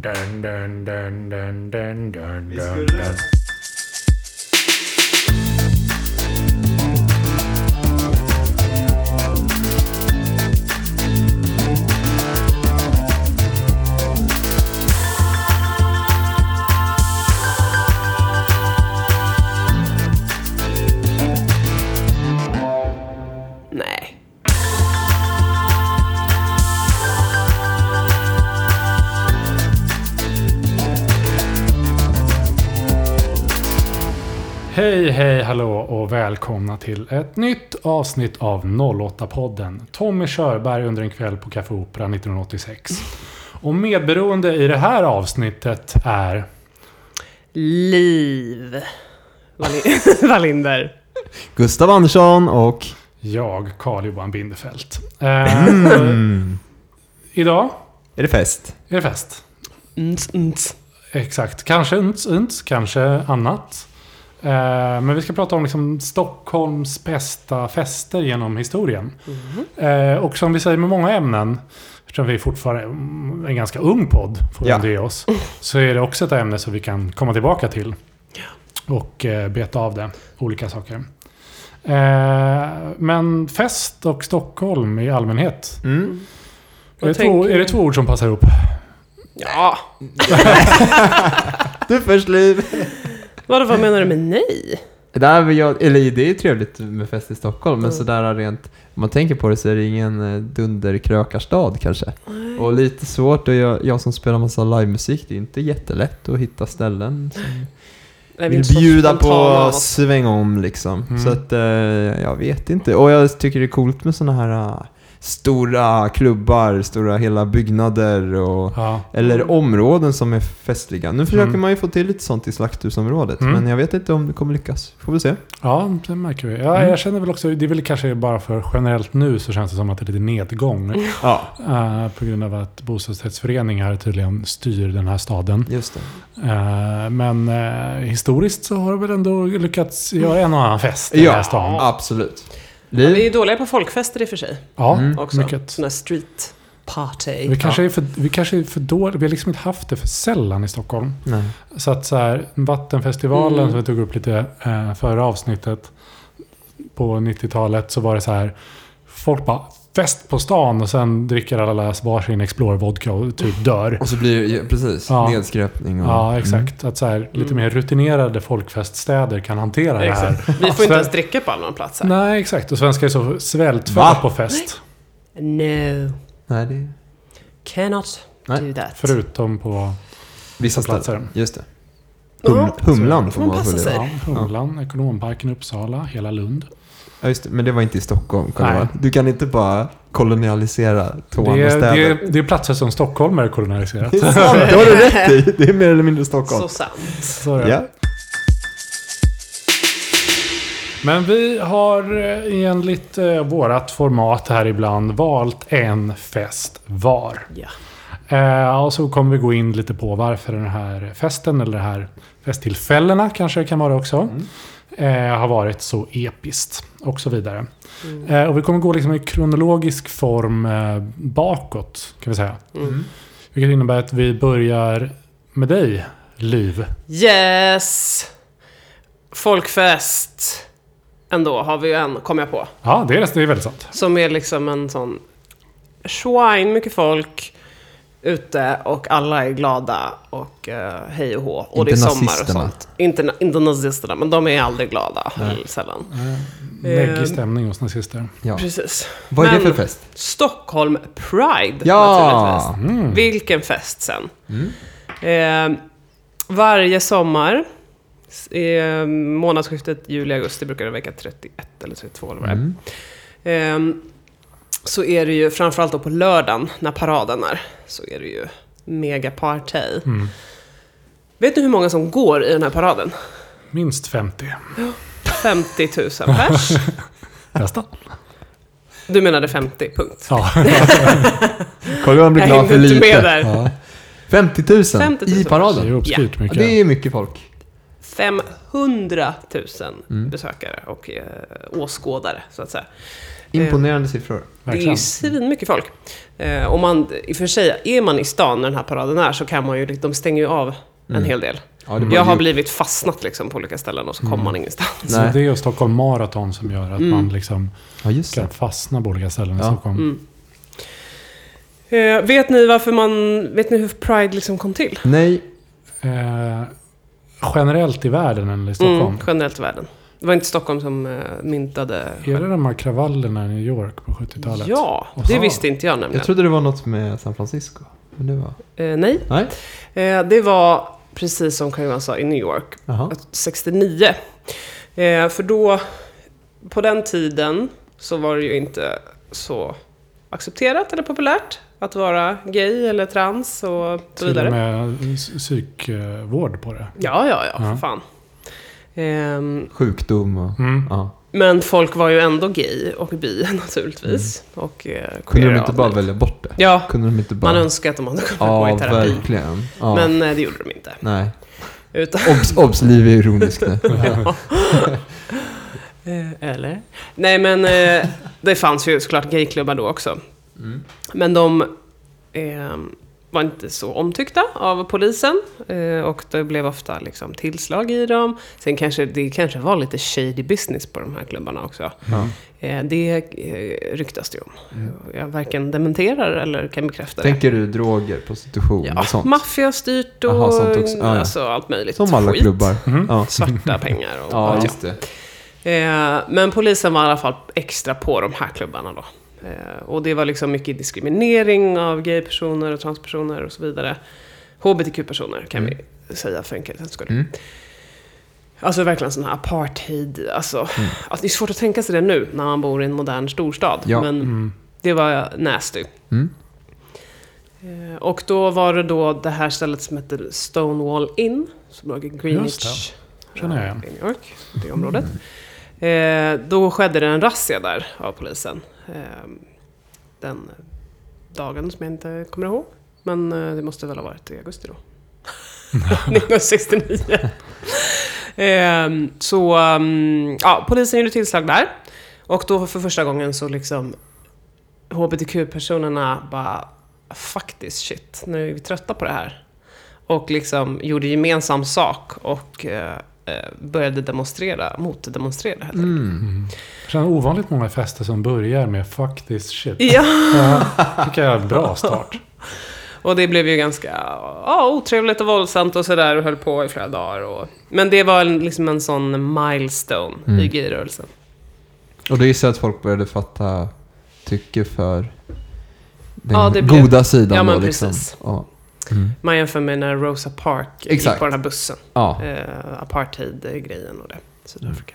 Dun, dun, dun, dun, dun, dun, dun, dun. Och välkomna till ett nytt avsnitt av 08-podden. Tommy Körberg under en kväll på Café Opera 1986. Och medberoende i det här avsnittet är... Liv. Wallin- Wallinder. Gustav Andersson och... Jag, Carl-Johan Bindefeld. Eh, Mm. Idag Är det fest? är det fest. Nts, nts. Exakt. Kanske uns, uns, kanske annat. Eh, men vi ska prata om liksom Stockholms bästa fester genom historien. Eh, och som vi säger med många ämnen, eftersom vi fortfarande är en ganska ung podd, får vi Ja. ge oss, så är det också ett ämne som vi kan komma tillbaka till. Och eh, beta av det, olika saker. Eh, men fest och Stockholm i allmänhet. Mm. Är det, två, är det två ord som passar ihop? Ja. Du först Liv! Vadå, vad menar du med nej? Vill jag, eller det är ju trevligt med fest i Stockholm, men Mm. sådär rent... Om man tänker på det så är det ingen eh, dunderkrökarstad kanske. Och lite svårt, och jag, jag som spelar massa livemusik, det är inte jättelätt att hitta ställen som Nej, vill bjuda på sväng om liksom. Mm. Så att, eh, jag vet inte. Och jag tycker det är coolt med sådana här eh, stora klubbar, stora hela byggnader och Ja. eller områden som är festliga. Nu försöker Mm. man ju få till lite sånt i Slakthusområdet, Mm. men jag vet inte om det kommer lyckas. Får vi se. Ja, det märker vi. Ja, Mm. Jag känner väl också, det är väl kanske bara för generellt nu så känns det som att det är lite nedgång. Ja, eh, på grund av att bostadsrättsföreningar tydligen styr den här staden. just. Eh, men eh, historiskt så har det väl ändå lyckats göra en och annan fest i den här Ja, stan. Absolut. Ja, vi är dåliga på folkfester i och för sig. Ja, Mm. Också. mycket. Här street party. Vi kanske, är för, vi kanske är för dåliga. Vi har liksom inte haft det för sällan i Stockholm. Nej. Så att så här, Vattenfestivalen Mm. som vi tog upp lite eh, förra avsnittet på 90-talet så var det så här. Folk bara fest på stan och sen dricker alla varsin Explore-vodka och typ dör. Och så blir det, precis, Ja. nedskräpning och... Ja, exakt. Att så här, lite Mm. mer rutinerade folkfeststäder kan hantera det här. Exakt. Vi får inte Sven- ens dricka på allmänna platser. Nej, exakt. Och svenskar är så svältfödda på fest. No. Mm. Nej, det. Cannot Nej. do that. Förutom på Vissa platser. ställen. Just det. Hum, humlan får man man passa följa. sig. ja, Humlan, Ekonomparken i Uppsala, hela Lund. Ja, just det. Men det var inte i Stockholm, Nej. Du kan inte bara kolonialisera två Det andra är, städer. det, är, det är platser som stockholmare koloniserat. Det är sant, det har du rätt i. Det är mer eller mindre Stockholm. Så sant. Så är. Ja. Men vi har eh, enligt eh, vårat format här ibland valt en fest var. Ja. Eh, och så kommer vi gå in lite på varför den här festen, eller de här festtillfällena kanske det kan vara också, eh, har varit så episkt. Och så vidare. Mm. Eh, och vi kommer gå liksom i kronologisk form eh, bakåt, kan vi säga. Mm. Vilket innebär att vi börjar med dig, Liv. Yes! Folkfest. Ändå har vi ju en, kom jag på. Ja, det är, det är väldigt sant. Som är liksom en sån... Swine, mycket folk ute och alla är glada och uh, hej och hå. Och Inte det är sommar och nazisterna. sånt. Inte, inte nazisterna, men de är aldrig glada. Nej. Sällan. Eh, Läggig Ehm. stämning hos nazister. Ja. Precis. Vad är det Men- för fest? Stockholm Pride Ja! naturligtvis. Mm. Vilken fest sen. Mm. Eh, varje sommar, eh, månadsskiftet juli-augusti brukar det vecka 31 eller 32 eller vad det är. Mm. Eh, så är det ju, framförallt då på lördagen när paraden är, så är det ju megaparty. Mm. Vet du hur många som går i den här paraden? Minst 50. 50 000 pers. Nästan. Du menade 50, punkt. Ja. Carl-Johan blir Jag glad för lite. med där. Ja. 50 000, 50 000 i Det är paraden. Ja, mycket. det är mycket folk. 500 000 Mm. besökare och eh, åskådare, så att säga. Imponerande siffror. Det är ju Verkligen. svinmycket folk. Eh, och man, i och för sig, är man i stan när den här paraden är så kan man ju, de stänger ju av en Mm. hel del. Ja, Jag har ju- blivit fastnat liksom på olika ställen och så kommer man ingenstans. Så det är Stockholm Marathon som gör att Mm. man liksom Ja, just kan fastna på olika ställen i. Stockholm. Mm. Eh, vet ni varför man... Vet ni hur Pride liksom kom till? Nej, Eh, generellt i världen eller i Stockholm? Mm, generellt i världen. Det var inte Stockholm som eh, myntade... Är det de här kravallerna i New York på 70-talet? Ja, det visste inte jag nämligen. jag trodde det var något med San Francisco. Men det var... Eh, nej, Nej? eh, det var precis som Carl-Johan sa i New York. Jaha. 69. Eh, för då, på den tiden, så var det ju inte så accepterat eller populärt att vara gay eller trans och så Till vidare. och med psy- psykvård på det. Ja, ja, ja, Ja. för fan. Ehm, Sjukdom och... Mm. Ja. Men folk var ju ändå gay och bi naturligtvis. Och eh, Mm. Kunde de inte bara välja bort det? Ja, Kunde de inte bara... man önskar att de hade kunnat gå Ja, i terapi. verkligen. Ja. Men eh, det gjorde de inte. Nej. Utan, Obs, obs, Liv är ironisk nu. Eh, Eller? Nej men eh, det fanns ju såklart gayklubbar då också. Mm. Men de eh, var inte så omtyckta av polisen. Eh, och det blev ofta liksom, tillslag i dem. Sen kanske det kanske var lite shady business på de här klubbarna också. Ja. Eh, det eh, ryktas det om. Mm. Jag varken dementerar eller kan bekräfta det. Tänker du droger, prostitution Ja, och sånt? maffiastyrt och Jaha, sånt också. Ja, ja. Alltså, allt möjligt. Som alla skit. klubbar. Mm. Ja, Svarta pengar och ja det. Eh, men polisen var i alla fall extra på de här klubbarna då. Eh, och det var liksom mycket diskriminering av gaypersoner och transpersoner och så vidare. HBTQ-personer kan Mm. vi säga för enkelhetens skull. Mm. Alltså verkligen sån här apartheid. Alltså, Mm. alltså, det är svårt att tänka sig det nu när man bor i en modern storstad. Ja. Men Mm. det var nasty. Mm. Eh, och då var det då det här stället som hette Stonewall Inn. Som låg i Greenwich. Känner jag igen. eh, I New York, det området. Eh, då skedde det en razzia där av polisen. Eh, den dagen som jag inte kommer ihåg. Men eh, det måste väl ha varit i augusti då. 1969. eh, så, um, ja, polisen gjorde tillslag där. Och då för första gången så liksom HBTQ-personerna bara this shit, nu är vi trötta på det här. Och liksom gjorde gemensam sak och eh, började demonstrera, motdemonstrera. Mm. Mm. Jag känner ovanligt många fester som börjar med 'fuck this shit'. Ja, Ja, tycker jag är en bra start. och det blev ju ganska ja, otrevligt och våldsamt och sådär och höll på i flera dagar. Och, men det var en, liksom en sån milestone Mm. i gayrörelsen. Och det är så att folk började fatta tycke för den Ja, det blev- goda sidan Ja, men då liksom. precis. Ja. Mm. Man jämför med när Rosa gick Exakt. på den här bussen. ja. eh, apartheid-grejen och det. Sydafrika.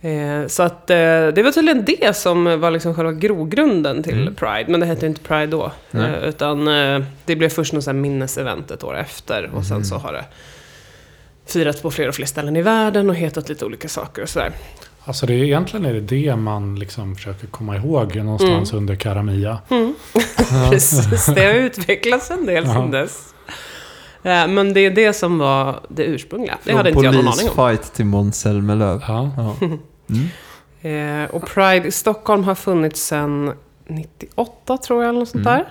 Eh, så att eh, det var tydligen det som var liksom själva grogrunden till Mm. Pride. Men det hette inte Pride då. Eh, utan eh, det blev först något här minnesevent ett år efter. Och sen Mhm. så har det firats på fler och fler ställen i världen och hetat lite olika saker och sådär. Alltså det är, egentligen är det det man liksom försöker komma ihåg någonstans under Karamia. Mm. Precis, det har utvecklats en del Ja. sedan dess. Eh, men det är det som var det ursprungliga. Det Från hade inte jag någon aning om. polisfight till Måns Zelmerlöw. Ja. Ja. Mm. Eh, och Pride i Stockholm har funnits sedan 98 tror jag, eller något sånt Mm.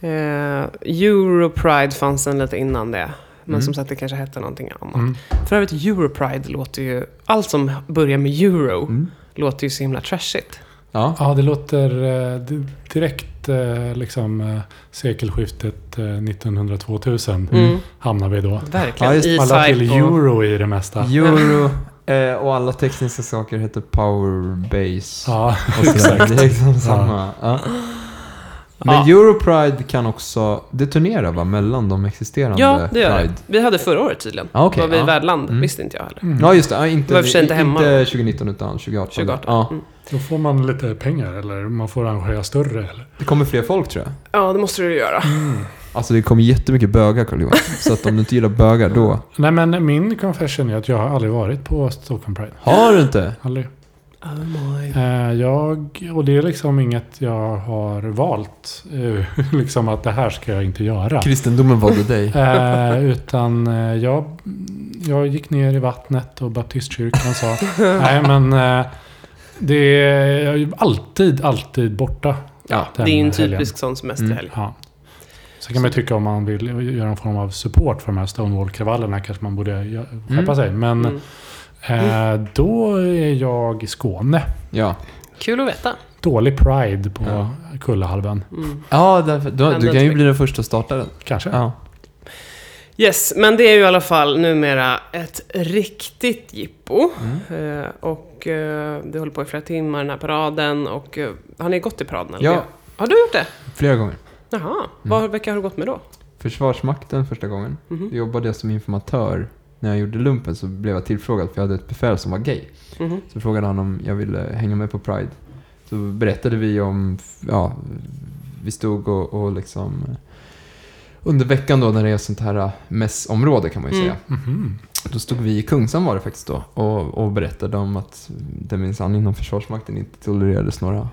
där. Eh, Europride fanns den lite innan det. Men Mm. som sagt, det kanske hette någonting annat. Mm. För övrigt, Europride låter ju... Allt som börjar med euro Mm. låter ju så himla trashigt. Ja. ja, det låter eh, di- direkt eh, liksom eh, sekelskiftet eh, 1900-2000 Mm. hamnar vi då. Verkligen. Ja, just E-Type Man la till och- euro i det mesta. Euro eh, och alla tekniska saker heter Powerbase. Ja, Och exakt. Det är liksom samma. Ja. Men Ja. Europride kan också, det turnerar va, mellan de existerande Ja, det gör Pride? det. Vi hade förra året tydligen. Ja, okej, var vi ja. värdland. Mm. Visste inte jag heller. Mm. Ja just det, ja, inte, Det var inte hemma. inte 2019 utan 2018. 2018. Ja. Mm. Då får man lite pengar eller man får arrangera större. Eller? Det kommer fler folk tror jag. Ja, det måste du göra. Alltså det kommer jättemycket bögar Johan. Så att om du inte gillar bögar då... Nej men min confession är att jag har aldrig varit på Stockholm Pride. Har du inte? Aldrig. Oh my. Eh, jag, och det är liksom inget jag har valt. eh, liksom att det här ska jag inte göra. Kristendomen valde dig. Eh, utan jag, jag gick ner i vattnet och baptistkyrkan sa Nej men Det är ju alltid, alltid borta. Ja. det är ju en helgen. typisk sån semesterhelg. Ja. Så kan man tycka om man vill göra någon form av support för de här Stonewall-kravallerna kanske man borde skärpa Mm. sig. Men Mm. Eh, då är jag i Skåne. Ja. Kul att veta. Dålig Pride på Ja. Kullahalvön. Mm. Ja, därför, du, du kan ju bli den första att starta den. Kanske. Ja. Yes, men det är ju i alla fall numera ett riktigt jippo. Mm. Eh, och eh, det håller på i flera timmar den här paraden. Och eh, har ni gått i paraden? Eller? Ja. Har du gjort det? Flera gånger. Jaha. Vad, vilka har du gått med då? Försvarsmakten första gången. Mhm. Då jobbade jag som informatör. När jag gjorde lumpen så blev jag tillfrågad för jag hade ett befäl som var gay. Mhm. Så frågade han om jag ville hänga med på Pride. Så berättade vi om, ja, vi stod och, och liksom under veckan då när det är sånt här eh, mässområde kan man ju Mm. säga. Mhm. Då stod vi i Kungsan var det faktiskt då och, och berättade om att det minsann inom Försvarsmakten inte tolererades några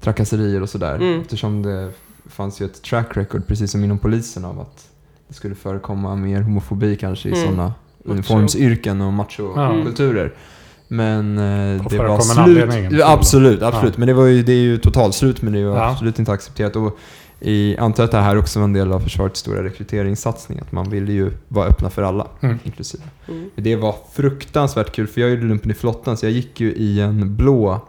trakasserier och sådär. Mm. Eftersom det fanns ju ett track record, precis som inom polisen, av att det skulle förekomma mer homofobi kanske i Mm. sådana uniformsyrken och machokulturer. Men eh, det var slut. Absolut, absolut. Ja. Men det, var ju, det är ju totalslut, men det är ju Ja. absolut inte accepterat. Och i, antar att det här också var en del av försvarets stora rekryteringssatsning, att man ville ju vara öppna för alla, Mm. inklusive. Mm. Det var fruktansvärt kul, för jag gjorde lumpen i flottan, så jag gick ju i en blå,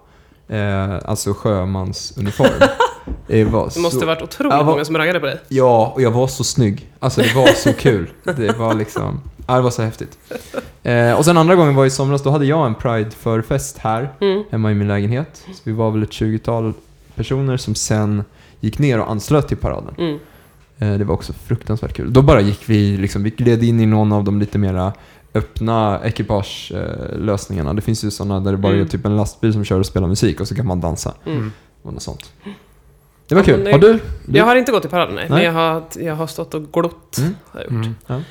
eh, alltså sjömansuniform. det var Det måste så... varit otroligt vad- många som raggade på dig. Ja, och jag var så snygg. Alltså det var så kul. Det var liksom, ja, det var så häftigt. Eh, och sen andra gången var i somras, då hade jag en Pride-förfest här, Mm. hemma i min lägenhet. Så vi var väl ett 20-tal personer som sen gick ner och anslöt till paraden. Mm. Eh, Det var också fruktansvärt kul. Då bara gick vi, liksom, vi gled in i någon av de lite mera öppna ekipagelösningarna. Det finns ju sådana där det bara Mm. är typ en lastbil som kör och spelar musik och så kan man dansa. Mm. Och något sånt. Det var Ja, kul. men det- Har du? du? Jag har inte gått i paraden, nej. Men Nej. jag har, jag har stått och glott. Mm. Har gjort. Mm.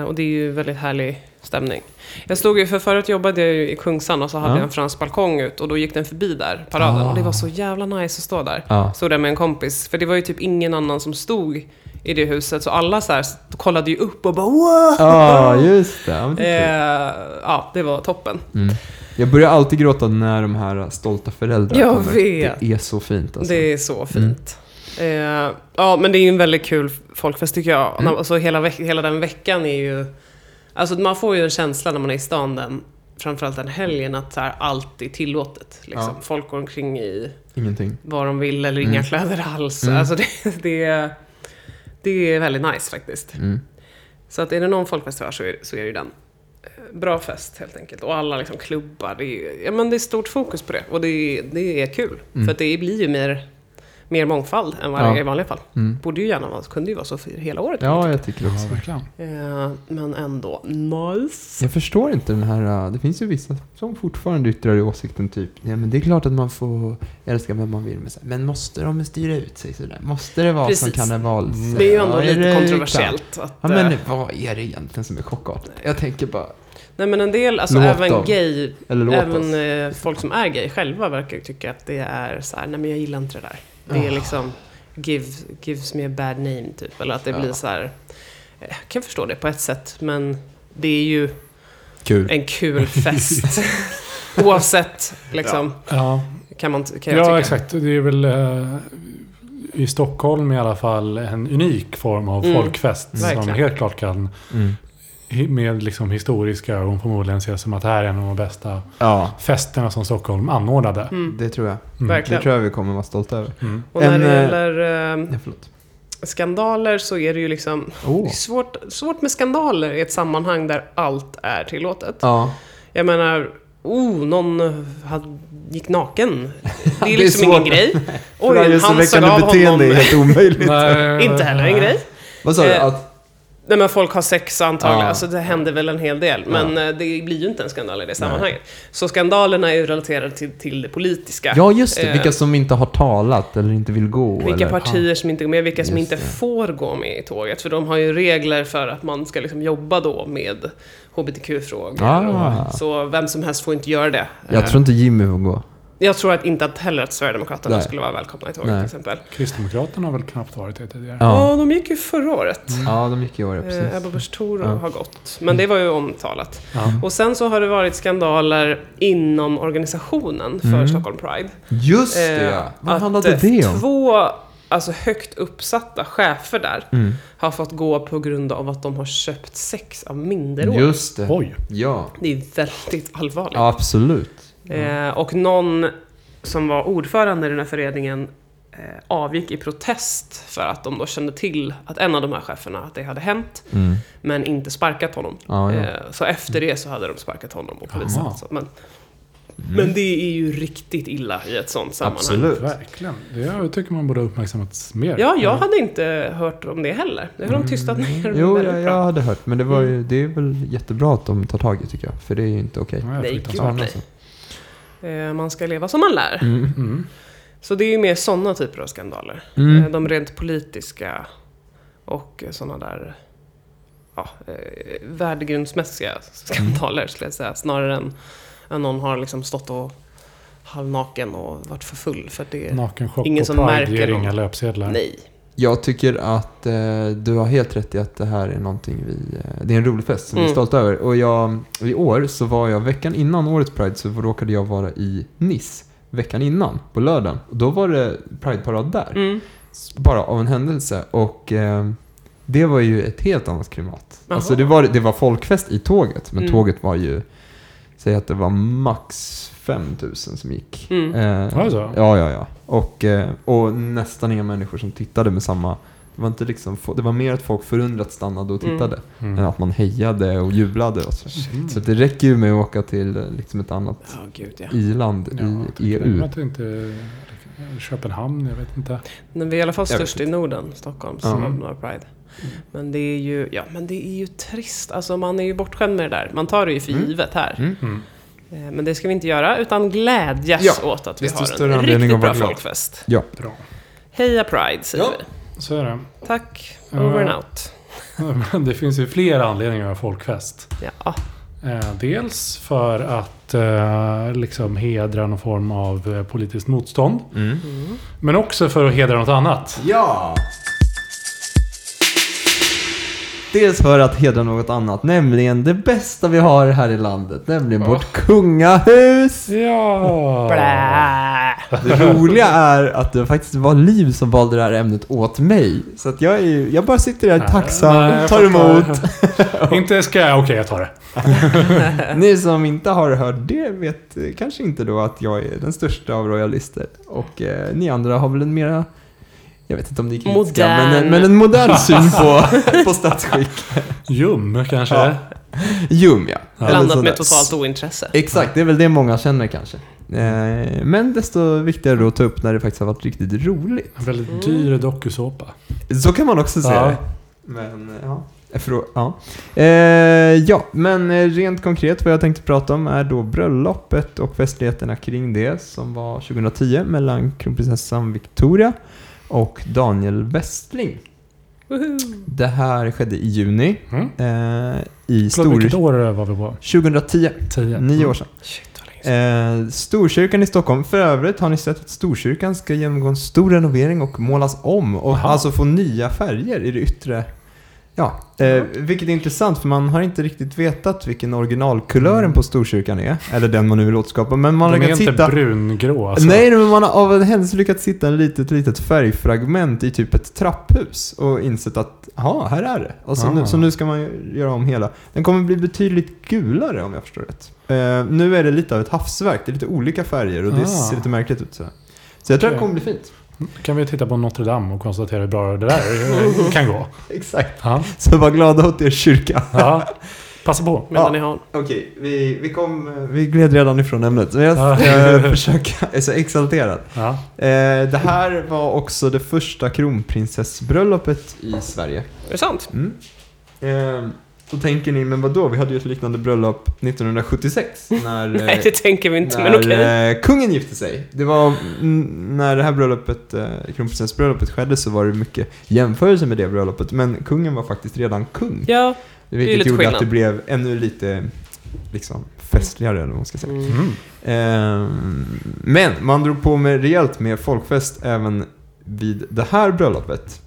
Eh, och det är ju väldigt härlig stämning. Jag stod ju, för förut jobbade jag ju i Kungsan och så hade Ja. jag en fransk balkong ut och då gick den förbi där, paraden. Ah. Och det var så jävla nice att stå där. Ja. Stod där med en kompis. För det var ju typ ingen annan som stod i det huset. Så alla så här kollade ju upp och bara wow! Ja, just det. Ja, det. Eh, ja, det var toppen. Mm. Jag börjar alltid gråta när de här stolta föräldrarna Jag kommer. vet. Det är så fint alltså. Det är så fint. Eh, ja, men det är ju en väldigt kul folkfest tycker jag. Mm. Alltså, hela, hela den veckan är ju... Alltså man får ju en känsla när man är i stan den, framförallt den helgen, att så här, allt är tillåtet. Liksom. Ja. Folk går omkring i Ingenting. vad de vill eller inga Mm. kläder alls. Mm. Alltså det, det, är- det är väldigt nice faktiskt. Mm. Så att är det någon folkfest vi har så är, så är det ju den. Eh, Bra fest helt enkelt. Och alla liksom klubbar. Det är, ja, men det är stort fokus på det. Och det, är- det är kul. Mm. För att det blir ju mer, mer mångfald än vad det Ja. är i vanliga fall. Mm. Borde ju gärna vara, kunde ju vara så för hela året. Ja, jag tycker Ja, också. verkligen. Eh, men ändå nice. Jag förstår inte den här, äh, det finns ju vissa som fortfarande yttrar i åsikten typ, ja men det är klart att man får älska vem man vill, men, så här, men måste de styra ut sig sådär? Måste det vara som Precis. karnevals... Mm. Det är ju ändå Ja, lite kontroversiellt. Att, Ja men eh, vad är det egentligen som är chockartat? Jag tänker bara, nej men en del, alltså Låt även dem. gay, även oss. eh, folk som är gay själva verkar tycka att det är så här, nej men jag gillar inte det där. Det är Ah. liksom, give, gives me a bad name typ. Eller att det Ja. blir så här, eh, jag kan förstå det på ett sätt, men det är ju Kul. en kul fest. Oavsett, liksom, Ja, kan, man, kan jag ja tycka. exakt. Det är väl eh, i Stockholm i alla fall en unik form av Mm, folkfest. Som verkligen. helt klart kan, Mm. Med liksom historiska ögon förmodligen ses som att det här är en av de bästa Ja, festerna som Stockholm anordnade. Mm, det tror jag. Mm. Verkligen. Det tror jag vi kommer vara stolta över. Mm. Och när En, det eh, gäller eh, Ja, skandaler så är det ju liksom det är svårt, svårt med skandaler i ett sammanhang där allt är tillåtet. Ja. Jag menar, oh, någon hade, gick naken. Det är Det är liksom ingen grej. Oj, han såg av beteende honom. är helt omöjligt. Nej, Inte heller en grej. Vad sa du? Eh, Att, Nej men folk har sex antagligen, Ja. alltså det händer väl en hel del. Men eh, det blir ju inte en skandal i det sammanhanget. Så skandalerna är ju relaterade till, till det politiska. ja, just det. eh, Vilka som inte har talat eller inte vill gå. Vilka eller? partier som inte går med, vilka som Just inte det. får gå med i tåget. För de har ju regler för att man ska liksom jobba då med HBTQ-frågor. Ah. Så vem som helst får inte göra det. Jag Eh, tror inte Jimmy får gå. Jag tror att inte att heller att Sverigedemokraterna Nej. skulle vara välkomna i tåget Nej. till exempel. Kristdemokraterna har väl knappt varit det tidigare. Ja. Ja, de gick ju förra året. Ja, de gick i år, ja, Eh, precis. Ebba Busch Thor Ja. har gått. Men det var ju omtalat. Ja. Och sen så har det varit skandaler inom organisationen för Mm. Stockholm Pride. Just det, Eh, ja. Vad att, handlade eh, det om? Två alltså, högt uppsatta chefer där Mm. har fått gå på grund av att de har köpt sex av minderåriga. Just det. Oj. Ja. Det är väldigt allvarligt. Absolut. Eh, och någon som var ordförande i den här föreningen eh, avgick i protest för att de då kände till att en av de här cheferna, att det hade hänt, Mm. men inte sparkat honom. Ja, ja. Eh, så efter det så hade de sparkat honom och. Så, men, Mm. men det är ju riktigt illa i ett sånt sammanhang. Absolut. Verkligen. Det jag tycker man borde ha uppmärksammat mer. Ja, jag hade inte hört om det heller. Det har de tystat ner. Mm. Jo, jag, jag hade hört. Men det, var Mm. ju, det är väl jättebra att de tar tag i tycker jag. För det är ju inte okej. Ja, Nej, gud, nej. Eh, man ska leva som man lär. Mm. Mm. Så det är ju mer sådana typer av skandaler. Mm. Eh, De rent politiska och sådana där ja, eh, värdegrundsmässiga skandaler skulle jag säga. Snarare än att någon har liksom stått och halvnaken och varit för full. För det, Nakenchock Ingen och som märker ger inga löpsedlar. nej. Jag tycker att eh, du har helt rätt i att det här är någonting vi... Eh, det är en rolig fest som vi är Mm. stolta över. Och jag, i år så var jag, veckan innan årets Pride så råkade jag vara i Nice. Veckan innan, på lördagen. Och då var det Pride-parad där. Mm. Bara av en händelse. Och eh, det var ju ett helt annat klimat. Jaha. Alltså det var, det var folkfest i tåget. Men Mm. tåget var ju... Säg att det var max 5000 som gick. Mm. Eh, Var det så? Ja, ja, ja. Och, eh, och nästan inga människor som tittade med samma... Det var, inte liksom, det var mer att folk förundrat stannade och Mm. tittade. Mm. Än att man hejade och jublade. Och så. Mm. så det räcker ju med att åka till eh, liksom ett annat Ja, gud ja. i-land Ja, jag i EU. Att det inte... Köpenhamn, jag vet inte. Men vi är i alla fall Jag störst i Norden, Stockholm, Ja. som öppnar Pride. Men det är ju, ja men det är ju trist. Alltså man är ju bortskämd med det där. Man tar det ju för Mm. givet här. Mm. Mm. Eh, Men det ska vi inte göra, utan glädjas Ja, åt att vi har en riktigt bra folkfest. Bra. Heja Pride, säger Ja. vi. Så är det. Tack, Ja. over and out. Det finns ju flera anledningar att ha folkfest. Ja. Eh, dels för att eh, liksom hedra någon form av eh, politiskt motstånd. Mm. Mm. Men också för att hedra något annat. Ja! Dels för att hedra något annat, nämligen det bästa vi har här i landet, nämligen vårt kungahus! Ja! Blä. Det roliga är att det faktiskt var Liv som valde det här ämnet åt mig. Så att jag, är, jag bara sitter där tacksam, Nej, tar emot. inte ska jag, okej jag tar det. Ni som inte har hört det vet kanske inte då att jag är den största av royalister. Och eh, ni andra har väl en mera, jag vet inte om ni är kritiska, Modern. men, men en modern syn på, på statsskick. Ljum kanske? Ja. Ljum ja. Eller Blandat sådär. med totalt ointresse. Exakt, det är väl det många känner kanske. Eh, men desto viktigare då att ta upp när det faktiskt har varit riktigt roligt. En väldigt Mm. dyr dokusåpa. Så kan man också säga Ja. det. Men, eh, ja. Frå- ja. Eh, ja, men eh, rent konkret vad jag tänkte prata om är då bröllopet och festligheterna kring det som var 2010 mellan kronprinsessan Victoria och Daniel Westling. Woho! Det här skedde i juni Mm. eh, i Förlåt, vilket Stor... år var vi på? 2010, Tio. nio år sedan. Shit, länge sedan. Eh, Storkyrkan i Stockholm. För övrigt har ni sett att Storkyrkan ska genomgå en stor renovering och målas om och Aha. alltså få nya färger i det yttre. Ja, eh, vilket är intressant för man har inte riktigt vetat vilken originalkulören på Storkyrkan är. Eller den man nu vill återskapa. Men man har De är lyckats inte hitta... brungrå alltså. Nej, men man har av en händelse lyckats hitta en litet, litet färgfragment i typ ett trapphus och insett att, ja, här är det. Och så, nu, Ah. så nu ska man göra om hela. Den kommer bli betydligt gulare om jag förstår rätt. Eh, nu är det lite av ett havsverk, det är lite olika färger och det Ah. ser lite märkligt ut. Så, så jag tror Okej. det kommer bli fint. Kan vi titta på Notre Dame och konstatera hur bra det där kan gå. Exakt. Ja, Så var glada åt er kyrka. ja. passa på. Medan Ja. ni har... Okej, vi, vi, kom, vi gled redan ifrån ämnet. Men jag Ja. ska försöka, jag är så exalterad. Ja. Eh, det här var också det första kronprinsessbröllopet i Sverige. Är det sant? Mm. Eh, då tänker ni, men vadå? Vi hade ju ett liknande bröllop 1976 när, Nej, eh, det tänker vi inte, men när okej. eh, kungen gifte sig. Det var, mm, när det här bröllopet, eh, kronprinsessbröllopet skedde så var det mycket jämförelse med det bröllopet. Men kungen var faktiskt redan kung. Ja, Vilket lite gjorde skillnad. att det blev ännu lite liksom, festligare eller vad man ska säga. Mm. Mm. Ehm, men man drog på med rejält med folkfest även vid det här bröllopet.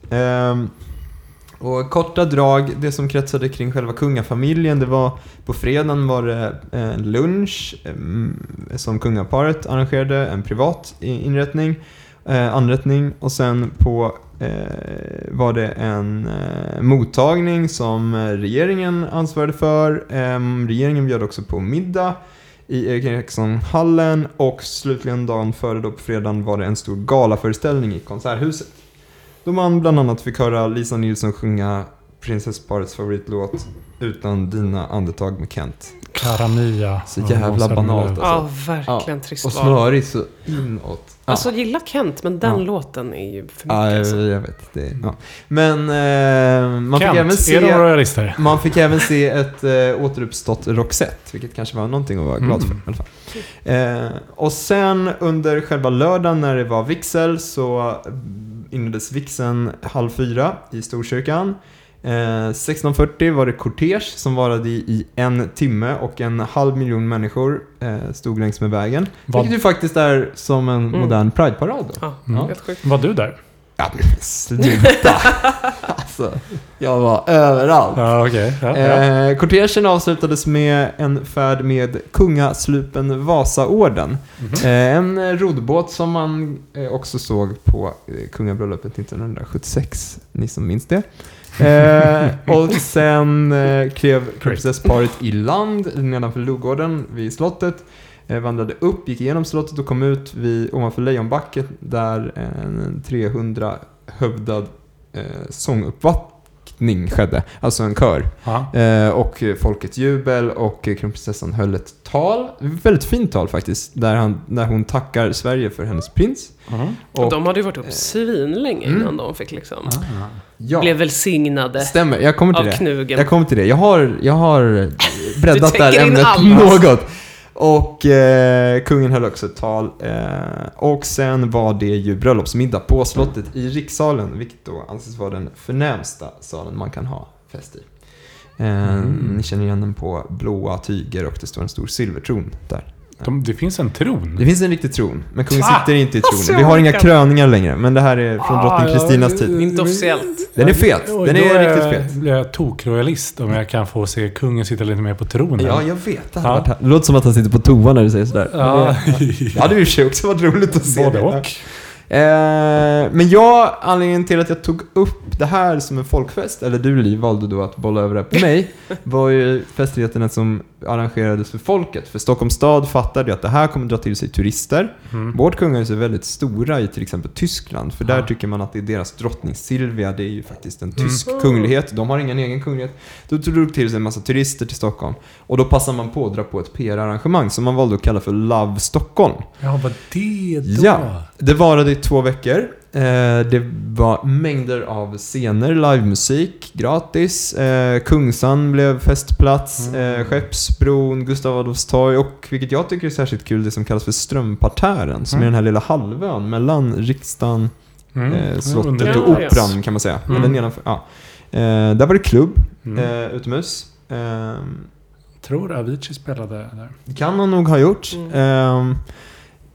Och korta drag, det som kretsade kring själva kungafamiljen, det var på fredagen var det en lunch eh, som kungaparet arrangerade, en privat inrättning, eh, anrättning och sen på eh, var det en eh, mottagning som regeringen ansvarade för. Ehm, regeringen bjöd också på middag i Erik Eriksson-hallen och slutligen dagen före då på fredagen var det en stor galaföreställning i Konserthuset. Då man bland annat fick höra Lisa Nilsson sjunga prinsessparets favoritlåt Utan dina andetag med Kent. Cara Mia. Så jävla banalt, Zelmerlöw. Ja, verkligen trist Och val. snörig så inåt. Alltså jag gillar Kent, men den Ja. låten är ju för mycket. Ja, jag, alltså. jag vet. Det, ja. Men eh, man, fick även Kent, är de se, royalister? man fick även se ett eh, återuppstått Roxette, vilket kanske var någonting att vara glad Mm. för i alla fall. Eh, och sen under själva lördagen när det var vigsel så inleddes vigseln halv fyra i Storkyrkan. Eh, 16.40 var det kortege som varade i, i en timme och en halv miljon människor eh, stod längs med vägen. Vad- Vilket ju faktiskt är som en Mm. modern Pride-parad. då. Ja, Mm. Var du där? Ja, men sluta! alltså, jag var överallt. Ja, okej. Ja, ja. Eh, kortegen avslutades med en färd med kungaslupen Vasaorden. Mhm. Eh, en roddbåt som man eh, också såg på eh, kungabröllopet 1976, ni som minns det. Eh, och sen klev kronprinsessparet i land nedanför Lodgården vid slottet. Eh, vandrade upp, gick igenom slottet och kom ut vid, ovanför Lejonbacken där en 300 hövdad eh, sånguppvaktning skedde. Alltså en kör. Eh, och folkets jubel och eh, kronprinsessan höll ett tal. Väldigt fint tal faktiskt. Där, han, där hon tackar Sverige för hennes prins. Mhm. Och de hade ju varit upp svinlänge Mm. innan de fick liksom... Ah. ja, Blev välsignade stämmer. Jag kommer till av det. knugen. Jag kommer till det. Jag har, jag har breddat det här ämnet något. Och eh, kungen höll också ett tal. Eh, och sen var det ju bröllopsmiddag på slottet i rikssalen, vilket då anses vara den förnämsta salen man kan ha fest i. Eh, Mm. Ni känner igen den på blåa tyger och det står en stor silvertron där. De, det finns en tron. Det finns en riktig tron, men kungen Ah! sitter inte i Alltså, tronen. Vi har inga kröningar längre, men det här är från drottning Ah, Kristinas ja, tid. Inte officiellt. Den är fet. Den då är jag- riktigt fet. blir jag tokroyalist om jag kan få se kungen sitta lite mer på tronen. Ja, jag vet. Det, Ja. här. det låter som att han sitter på toa när du säger sådär. Ja. Det hade ju i och för sig också varit roligt att se. Både det. och. Eh, men jag, anledningen till att jag tog upp det här som en folkfest, eller du Liv valde då att bolla över det på mig, var ju festligheterna som arrangerades för folket. För Stockholms stad fattade ju att det här kommer dra till sig turister. Mm. Vårt kungahus är väldigt stora i till exempel Tyskland, för där Ja. tycker man att det är deras drottning Silvia, det är ju faktiskt en Mm. tysk kunglighet, de har ingen egen kunglighet. Då drog till sig en massa turister till Stockholm, och då passar man på att dra på ett PR-arrangemang som man valde att kalla för Love Stockholm. Ja, vad det då? Ja. Det varade i två veckor. Eh, det var mängder av scener, livemusik, gratis. Eh, Kungsan blev festplats, Mm. eh, Skeppsbron, Gustav Adolfs torg och vilket jag tycker är särskilt kul, det som kallas för Strömpartären. Som Mm. är den här lilla halvön mellan riksdagen, Mm. slottet och operan kan man säga. Mm. Eller nedanför, ja. där var det klubb, Mm. utomhus. Eh, Tror Avicii spelade där. det kan han nog ha gjort.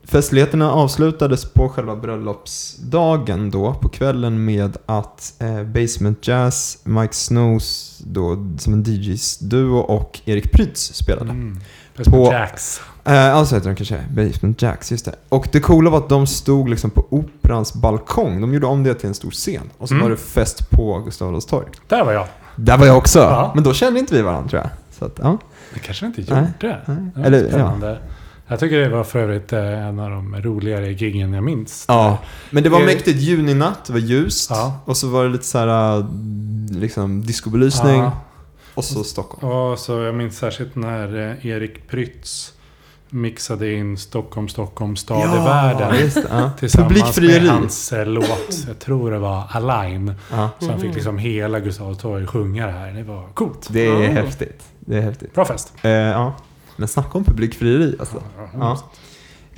Festligheterna avslutades på själva bröllopsdagen då, på kvällen med att eh, Basement Jazz, Mike Snows då, som en DJs-duo och Erik Prytz spelade. Mm. På- På Jacks. Eh, alltså heter de kanske Basement Jacks, just det. Och det coola var att de stod liksom på Operans balkong. De gjorde om det till en stor scen. Och så Mm. var det fest på Gustav Adolfs torg. Där var jag. Där var jag också, Ja. men då kände inte vi varandra tror jag. Så att, ja. Det kanske jag inte Nej, gjorde. nej. Det var Eller, ja. Jag tycker det var för övrigt eh, en av de roligare giggen jag minns. Ja, men det var Eh, mäktigt juninatt, det var ljust. Ja. Och så var det lite så här, äh, liksom discobelysning. Ja. Och så Stockholm. Och så jag minns särskilt när eh, Erik Prytz mixade in Stockholm, Stockholm, stad i världen. just. Ja. Tillsammans med hans eh, låt, jag tror det var Align. Ja. Så han fick liksom hela Gustav torg sjunga det här. Det var coolt. Det är Ja. häftigt. Det är häftigt. Bra fest. Eh, ja. Men snacka om publikfrieri alltså. Ja. Ja.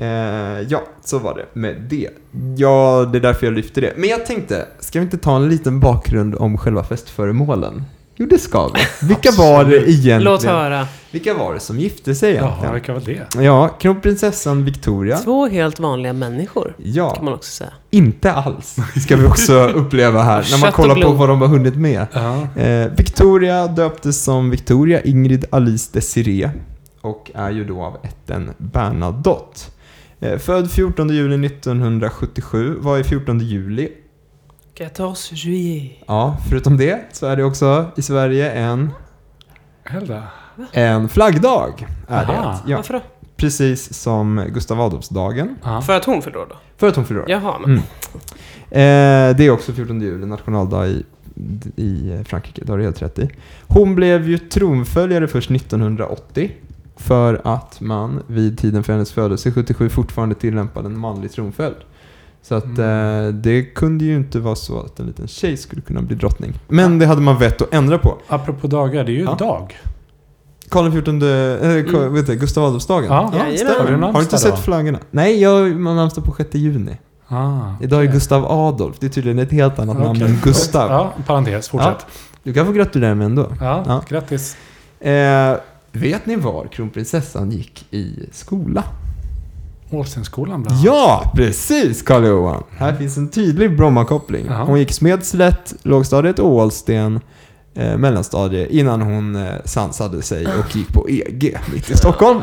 Eh, ja, så var det med det. Ja, det är därför jag lyfter det. Men jag tänkte, ska vi inte ta en liten bakgrund om själva festföremålen? Jo, det ska vi. Vilka var det egentligen? Låt höra. Vilka var det som gifte sig egentligen? vilka var det? Ja, kronprinsessan Victoria. Två helt vanliga människor, kan Ja, man också säga. inte alls. Ska vi också uppleva här. När man kollar på vad de har hunnit med. Ja. Eh, Victoria döptes som Victoria Ingrid Alice Desiree och är ju då av ätten Bernadotte. Eh, född 14 juli 1977, var i 14 juli. 14 juillet. Ja, förutom det så är det också i Sverige en, Helda. en flaggdag. Är det. Aha. Ja, Varför då? precis som Gustav Adolfsdagen. Ja. För att hon fyller då? För att hon fyller. Jaha, men. Mm. Eh, det är också 14 juli, nationaldag i, i Frankrike. Det har du helt rätt i. Hon blev ju tronföljare först 1980. För att man vid tiden för hennes födelse 77 fortfarande tillämpade en manlig tronföljd. Så att Mm. eh, det kunde ju inte vara så att en liten tjej skulle kunna bli drottning. Men det hade man vett att ändra på. Apropå dagar, det är ju Ja. dag. Karl XIV, äh, Mm. vet du, Gustav Adolfsdagen. Ja, stämmer. Har du Har du inte sett flaggorna? Nej, jag man har namnsdag på 6 juni. Ah, Idag är. Gustav Adolf. Det är tydligen ett helt annat namn Okej. än Gustav. Ja, parentes. Fortsätt. Du kan få gratulera mig ändå. Ja, Ja. grattis. Eh, vet ni var kronprinsessan gick i skola? Ålstenskolan bland annat. Ja, precis Karl Johan. Här finns en tydlig Brommakoppling. Jaha. Hon gick Smedslätt, lågstadiet Ålsten, eh, mellanstadiet, innan hon eh, sansade sig och gick på EG mitt i Stockholm,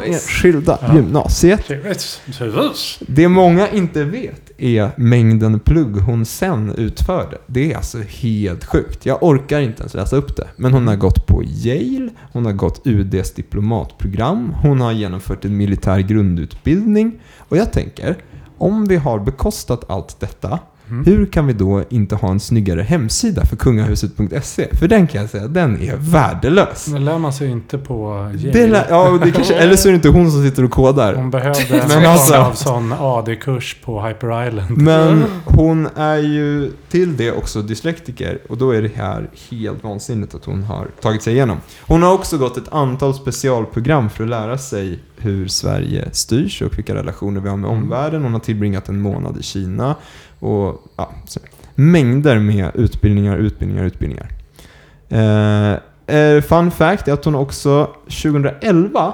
Ja. gymnasiet. Trevligt. Trevligt. Det många inte vet är mängden plugg hon sen utförde. Det är alltså helt sjukt. Jag orkar inte ens läsa upp det. Men hon har gått på Yale, hon har gått UDs diplomatprogram, hon har genomfört en militär grundutbildning. Och jag tänker, om vi har bekostat allt detta, Mm. hur kan vi då inte ha en snyggare hemsida för kungahuset.se? För den kan jag säga, den är värdelös. Men lär man sig inte på Yale. Det lär, ja, det kanske, eller så är det inte hon som sitter och kodar. Hon behövde en alltså- sån AD-kurs på Hyper Island. Men hon är ju till det också dyslektiker och då är det här helt vansinnigt att hon har tagit sig igenom. Hon har också gått ett antal specialprogram för att lära sig hur Sverige styrs och vilka relationer vi har med Mm. omvärlden. Hon har tillbringat en månad i Kina och ja, så. mängder med utbildningar, utbildningar, utbildningar. Eh, eh, fun fact är att hon också 2011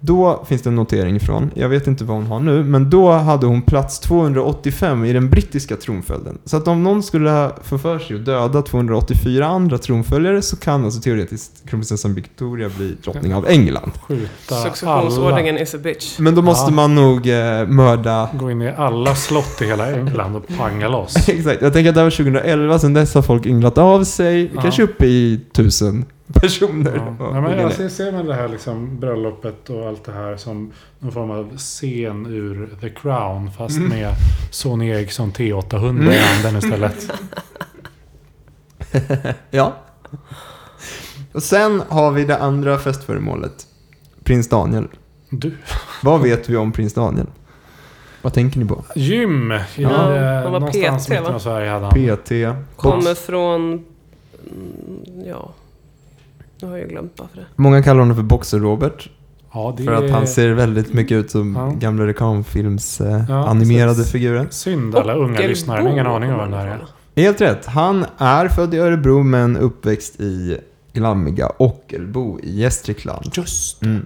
då finns det en notering ifrån, jag vet inte vad hon har nu, men då hade hon plats 285 i den brittiska tronföljden. Så att om någon skulle få för sig att döda 284 andra tronföljare så kan alltså teoretiskt kronprinsessan Victoria bli drottning av England. Skjuta Successionsordningen is a bitch. Men då måste Ja. man nog eh, mörda... Gå in i alla slott i hela England och panga loss. Exakt, jag tänker att det här var 2011, sen dess har folk ynglat av sig, Ja. kanske uppe i tusen personer. Ja. Ja, men jag ser, ser man det här liksom, bröllopet och allt det här som någon form av scen ur The Crown fast Mm. med Sony Ericsson T800 Mm. i handen istället. Ja. Och sen har vi det andra festföremålet. Prins Daniel. Du. Vad vet vi om prins Daniel? Vad tänker ni på? Gym. I, Ja, eh, han var PT, va? av Sverige hade han. PT. Kommer från... mm, Ja... Nu har jag glömt varför det. Många kallar honom för Boxer-Robert. Ja, det För att är han ser väldigt mycket ut som Ja. gamla reklamfilms eh, Ja, animerade figuren. synd alla unga Ockelbo lyssnare. Ingen aning om vem det här han är. Helt rätt. Han är född i Örebro men uppväxt i glammiga Ockelbo i Gästrikland. Just Mm.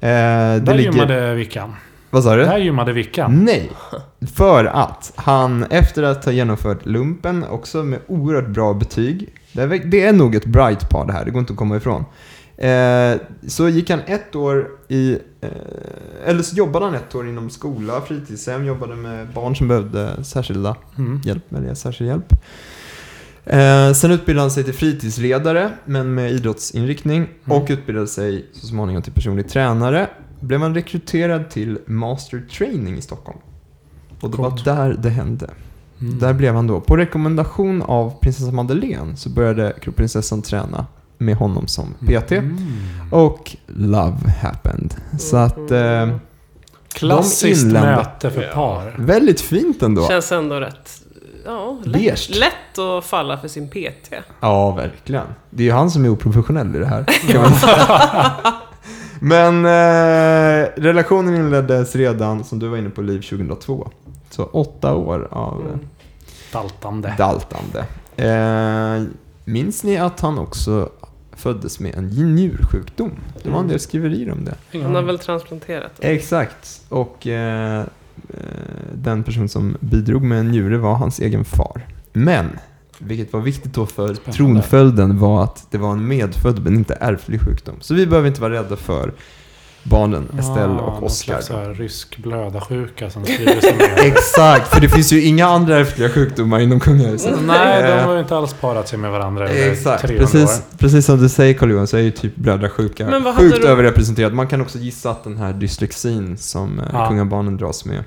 Eh, det Där ligger... gymmade Vickan. Vad sa du? Där gymmade Vickan. Nej, för att han efter att ha genomfört lumpen, också med oerhört bra betyg, det är, nog ett bright par det här, det går inte att komma ifrån. Eh, så gick han ett år i, eh, eller så jobbade han ett år inom skola, fritidshem, jobbade med barn som behövde särskilda Mm. hjälp, eller särskild hjälp. Eh, sen utbildade han sig till fritidsledare, men med idrottsinriktning. Mm. Och utbildade sig så småningom till personlig tränare. Blev han rekryterad till Master Training i Stockholm. Och det Coolt. var där det hände. Mm. Där blev han då, på rekommendation av prinsessa Madeleine, så började kronprinsessan träna med honom som PT. Mm. Och love happened. Så att, eh, Klassiskt inlända- möte för par. väldigt fint ändå. Känns ändå rätt... Ja, lätt, lätt att falla för sin PT. Ja, verkligen. Det är ju han som är oprofessionell i det här. Kan man säga. Men eh, relationen inleddes redan, som du var inne på, Liv 2002. Så åtta år av Mm. Daltande. daltande. Eh, Minns ni att han också föddes med en njursjukdom? Det var en del skriverier om det. Han har aning. väl transplanterat den. Exakt. Och eh, eh, den person som bidrog med en njure var hans egen far. Men, vilket var viktigt då för Spännande. tronföljden var att det var en medfödd men inte ärftlig sjukdom. Så vi behöver inte vara rädda för barnen Estelle och någon Oscar. slags så här rysk blödarsjuka som sprider sig. Exakt, för det finns ju inga andra ärftliga sjukdomar inom kungahuset. Nej, de Eh, har ju inte alls parat sig med varandra Exakt, 300 precis, år. precis som du säger Carl Johan så är ju typ blödarsjuka Men vad hade sjukt de- överrepresenterad. Man kan också gissa att den här dyslexin som eh, Ja. kungabarnen dras med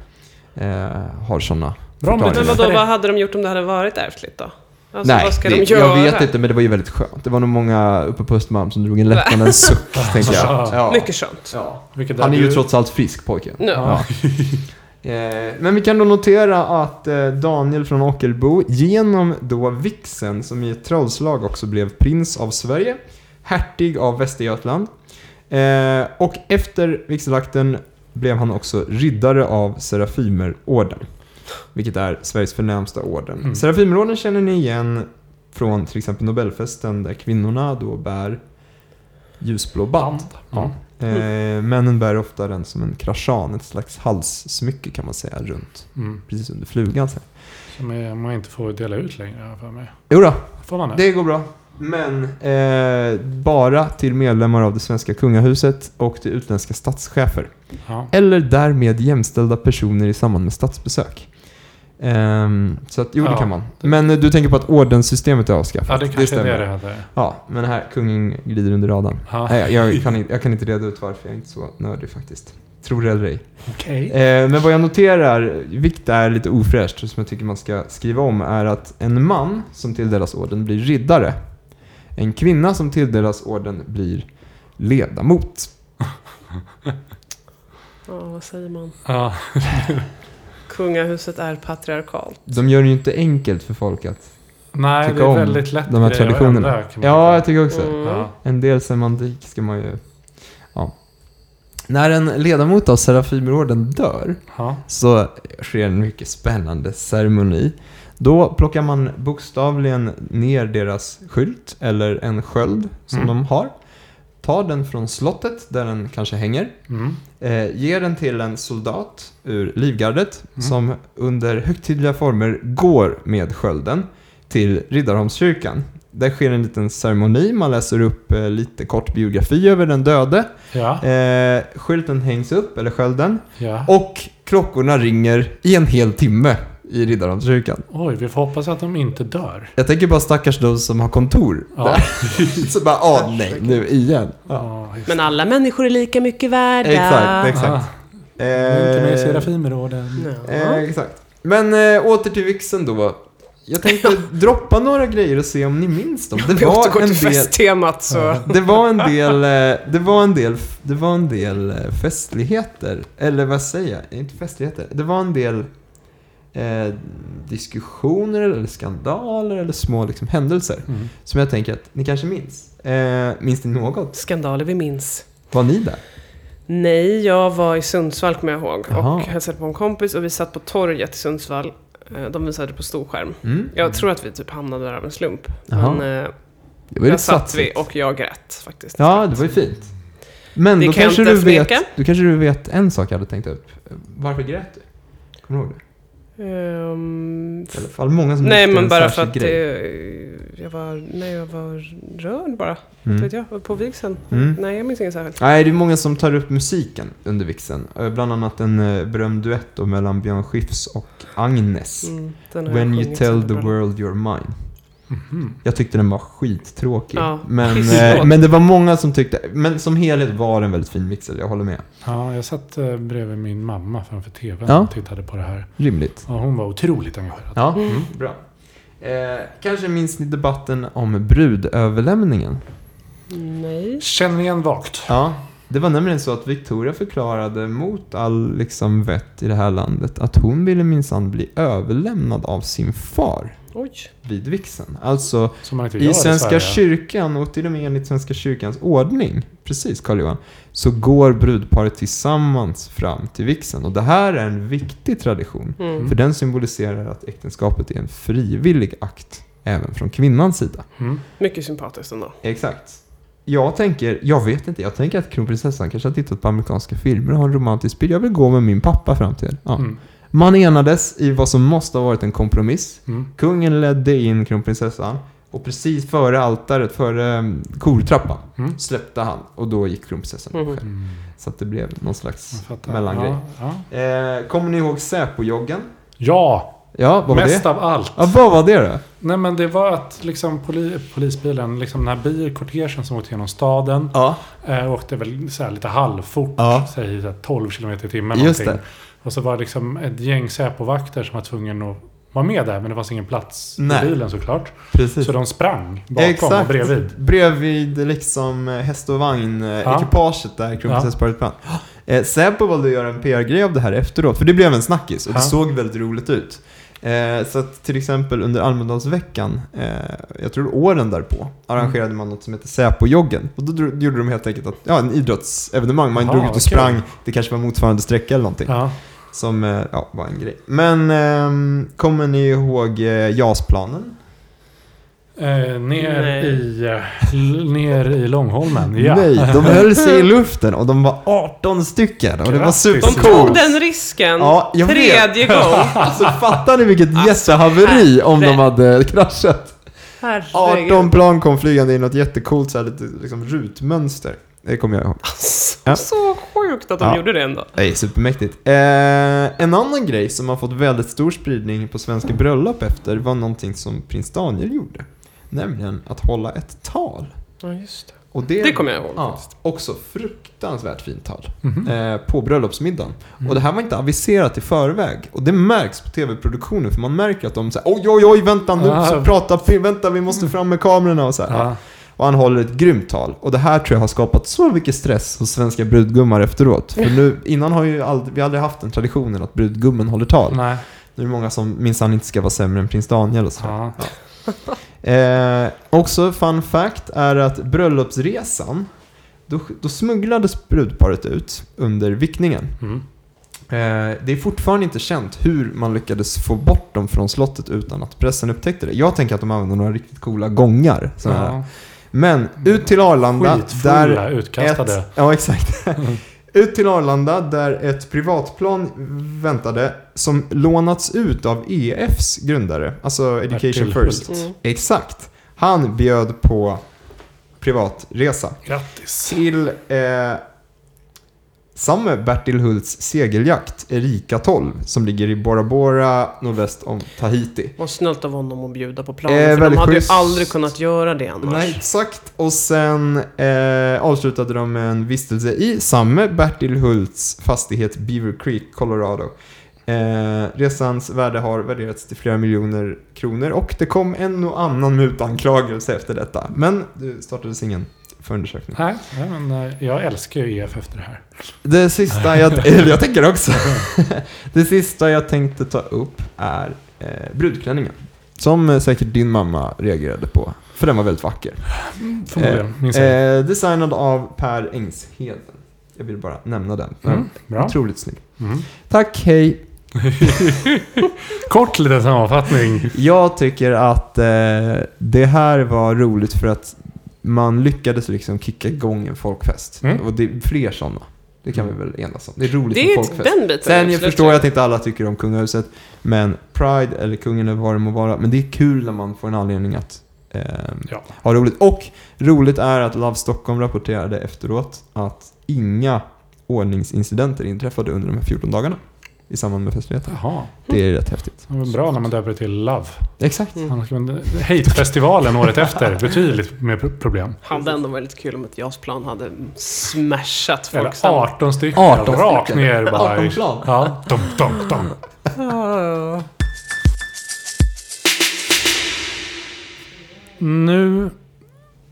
eh, har sådana Bra Men vadå, vad hade de gjort om det hade varit ärftligt då? Alltså, Nej, vad ska det, de göra? jag vet inte men det var ju väldigt skönt. Det var nog många uppe på Östermalm som drog en lättnadens suck, tänker jag. Ja. Mycket skönt. Ja. Han är ju du- trots allt frisk pojken. Ja. Ja. Eh, Men vi kan då notera att eh, Daniel från Ockelbo genom då vixen som i ett trollslag också blev prins av Sverige, hertig av Västergötland. Eh, Och efter vigselakten blev han också riddare av Serafimerorden. Vilket är Sveriges förnämsta orden. Mm. Serafimerorden känner ni igen från till exempel Nobelfesten där kvinnorna då bär ljusblå band. Ja. Eh, männen bär ofta den som en krashan, ett slags halssmycke kan man säga, runt. Mm. Precis under flugan. Så. Som man inte får dela ut längre, för mig. Jo då, Får man det? det går bra. Men eh, bara till medlemmar av det svenska kungahuset och till utländska statschefer. Ja. Eller därmed jämställda personer i samband med statsbesök. Ehm, så att, jo, det Ja. kan man. Men eh, du tänker på att ordenssystemet är avskaffat? ja, det kanske är stämmer. det det hade. Ja, men här, kungen glider under radarn. Ja. Nej, jag, kan inte, jag kan inte reda ut varför, jag är inte så nördig faktiskt. Tror det eller ej. Okej. Eh, men vad jag noterar, vilket är lite ofräscht, som jag tycker man ska skriva om, är att en man som tilldelas orden blir riddare. En kvinna som tilldelas orden blir ledamot. Ja, vad säger man? Ja. Kungahuset är patriarkalt. De gör det ju inte enkelt för folk att... Nej, Tycka det är om väldigt lätt de här traditionerna. ändra, kan man Ja, jag tycker också. Mm. Ja. En del semantik ska man ju... Ja. När en ledamot av Serafimerorden dör Ja. så sker en mycket spännande ceremoni. Då plockar man bokstavligen ner deras skylt, eller en sköld som Mm. de har. Tar den från slottet, där den kanske hänger. Mm. Eh, ger den till en soldat ur livgardet Mm. som under högtidliga former går med skölden till Riddarholmskyrkan. Där sker en liten ceremoni, man läser upp eh, lite kort biografi över den döde. Ja. Eh, skylten hängs upp, eller skölden. ja. Och klockorna ringer i en hel timme i Riddarholmskyrkan. Oj, vi får hoppas att de inte dör. Jag tänker bara stackars de som har kontor. Ja. där. Så bara, åh nej, nu igen. Ja. Men alla människor är lika mycket värda. Exakt, exakt. Ah, inte med i Eh, Serafimerorden. Ja. Eh, exakt. Men eh, åter till vixen då. Jag tänkte droppa några grejer och se om ni minns dem. Det var en del... festtemat så... Ja. Det var en del, eh, det var en del, det var en del eh, festligheter. Eller vad säger jag? Inte festligheter. Det var en del eh, diskussioner eller skandaler eller små liksom, händelser. Mm. Som jag tänker att ni kanske minns. Eh, minns ni något? Skandaler vi minns. Var ni där? Nej, jag var i Sundsvall kommer jag ihåg. Jaha. Och hälsade på en kompis och vi satt på torget i Sundsvall. Eh, De visade på storskärm. Mm. Jag tror att vi typ hamnade där av en slump. Jaha. Men eh, Det var där satt vi och jag grät faktiskt. Ja, det var ju fint. Men Det då kan kanske, du vet, då kanske du vet en sak jag hade tänkt upp. Varför grät du? Kommer du ihåg det? Ehm, I alla fall många som nej, men en bara för att grej. eh, jag var, nej, jag var rörd bara. Mm. Vet jag, på vigseln. Mm. Nej, jag minns inget särskilt. Nej, det är många som tar upp musiken under vixen. Eh, Bland annat en eh, berömd duett mellan Björn Skifs och Agnes. Mm, When you tell the world you're mine. Mhm. Jag tyckte den var skittråkig. Ja, men, eh, men det var många som tyckte, men som helhet var en väldigt fin vixel, jag håller med. Ja, jag satt eh, bredvid min mamma framför tvn Ja. och tittade på det här. Rimligt. Ja, hon var otroligt engagerad. Ja, Mm. bra. Eh, kanske minns ni debatten om brudöverlämningen? Nej. Känner igen vagt. Ja, det var nämligen så att Victoria förklarade mot all liksom vett i det här landet att hon ville minsann bli överlämnad av sin far Oj. vid vigseln. Alltså Som man inte i Svenska Sverige. kyrkan och till och med enligt Svenska kyrkans ordning, precis Carl Johan, så går brudparet tillsammans fram till vigseln. Och det här är en viktig tradition. Mm. För den symboliserar att äktenskapet är en frivillig akt även från kvinnans sida. Mm. Mycket sympatiskt ändå. Exakt. Jag tänker, jag vet inte, jag tänker att kronprinsessan kanske har tittat på amerikanska filmer och har en romantisk bild. Jag vill gå med min pappa fram till. Ja. Mm. Man enades i vad som måste ha varit en kompromiss. Mm. Kungen ledde in kronprinsessan och precis före altaret, före um, kortrappan, Mm. släppte han och då gick kronprinsessan Mhm. själv. Så att det blev någon slags mellangrej. Ja, ja. Eh, kommer ni ihåg Säpo-joggen? ja Ja, vad var mest det? av allt. Ja, vad var det då? Nej men det var att liksom poli, polisbilen, liksom den här bilkortegen som åkte genom staden. Ja, Eh, åkte väl så här lite halvfort, Ja. säg så här 12 km i timmen just någonting. det. Och så var det liksom ett gäng Säpo-vakter som var tvungen att vara med där. Men det fanns ingen plats Nej. i bilen såklart. Precis. Så de sprang bakom och bredvid. Bredvid liksom eh, häst och vagn eh, Ja. där kronprinsessparet brann. Eh, Säpo valde att göra en PR-grej av det här efteråt, för det blev en snackis och det Ja. såg väldigt roligt ut. Eh, så att till exempel under Almedalsveckan, eh, jag tror åren därpå, arrangerade man något som heter Säpo-joggen. Och då gjorde de helt enkelt att, ja, en idrottsevenemang. Man Jaha, drog ut och vad sprang, det kanske var motsvarande sträcka eller någonting. Ja. Som eh, ja, var en grej. Men ehm, kommer ni ihåg eh, JAS-planen? Eh, ner, Nej. i, eh, ner i Långholmen. Ja. Nej, de höll sig i luften och de var 18 stycken och det var Grattis. De supercoolt. tog den risken Ja, jag tredje gång. Alltså fattar ni vilket Alltså, jättehaveri om de hade kraschat? Herregud. 18 plan kom flygande i något jättecoolt så här, lite liksom rutmönster. Det kommer jag ihåg. Ja. Så sjukt att de Ja. gjorde det ändå. Är supermäktigt. Eh, en annan grej som har fått väldigt stor spridning på svenska bröllop efter var någonting som prins Daniel gjorde. Nämligen att hålla ett tal. Ja, just det. Och det, Det kommer jag ihåg Ja, faktiskt. också fruktansvärt fint tal. Mhm. Eh, på bröllopsmiddagen. Mm. Och det här var inte aviserat i förväg. Och det märks på tv-produktionen för man märker att de säger oj, oj, oj, vänta nu, Ah. så prata, vänta, vi måste fram med kamerorna och så här. Ja. Och han håller ett grymt tal. Och det här tror jag har skapat så mycket stress hos svenska brudgummar efteråt. För nu, innan har ju aldrig, vi aldrig haft den traditionen att brudgummen håller tal. Nej. Nu är det många som minsann inte ska vara sämre än prins Daniel och så. Ja. Eh, också fun fact är att bröllopsresan, då, då smugglades brudparet ut under vickningen. Mm. Eh, det är fortfarande inte känt hur man lyckades få bort dem från slottet utan att pressen upptäckte det. Jag tänker att de använde några riktigt coola gångar. här. Ja. Men ut till Arlanda, Skitfulla, där utkastade. ett, ja, exakt. ut till Arlanda där ett privatplan väntade som lånats ut av EFs grundare, alltså Education First. Mm. Exakt. Han bjöd på privatresa Grattis. till eh, samme Bertil Hults segeljakt, Erika 12, som ligger i Bora Bora nordväst om Tahiti. Och snällt av honom att bjuda på planen. Eh, för de hade ju schysst. aldrig kunnat göra det annars. Nej, exakt. Och sen eh, avslutade de med en vistelse i samme Bertil Hults fastighet Beaver Creek, Colorado. Eh, resans värde har värderats till flera miljoner kronor och det kom en och annan mutanklagelse efter detta. Men det startades ingen förundersökning. Nej, nej, men eh, jag älskar ju EF efter det här. Det sista jag, jag tänker också. det sista jag tänkte ta upp är eh, brudklänningen. Som eh, säkert din mamma reagerade på. För den var väldigt vacker. Förmodligen, minns jag. Eh, designad av Per Engsheden. Jag vill bara nämna den. Mm, bra. Otroligt snygg. Mm. Tack, hej. Kort liten sammanfattning. Jag tycker att eh, det här var roligt för att man lyckades liksom kicka igång en folkfest. Mm. Och det är fler sådana. Det kan vi väl enas om. Det är roligt Det med är folkfest. ett, den biten. Sen jag förstår jag att inte alla tycker om kungahuset. Men Pride eller kungen eller vad det må vara. Men det är kul när man får en anledning att ehm, Ja. ha roligt. Och roligt är att Love Stockholm rapporterade efteråt att inga ordningsincidenter inträffade under de här 14 dagarna. I samband med festligheten. Jaha, Det är rätt häftigt. det var bra när man döper det till Love. Exakt. Mm. Annars kan man- Hate-festivalen året efter, betydligt mer pro- problem. Hade ändå varit kul om ett JAS-plan hade smashat Eller folk sen. 18 stycken. 18 rakt ner bara. 18 plan. Ja, dum, dum, dum. Nu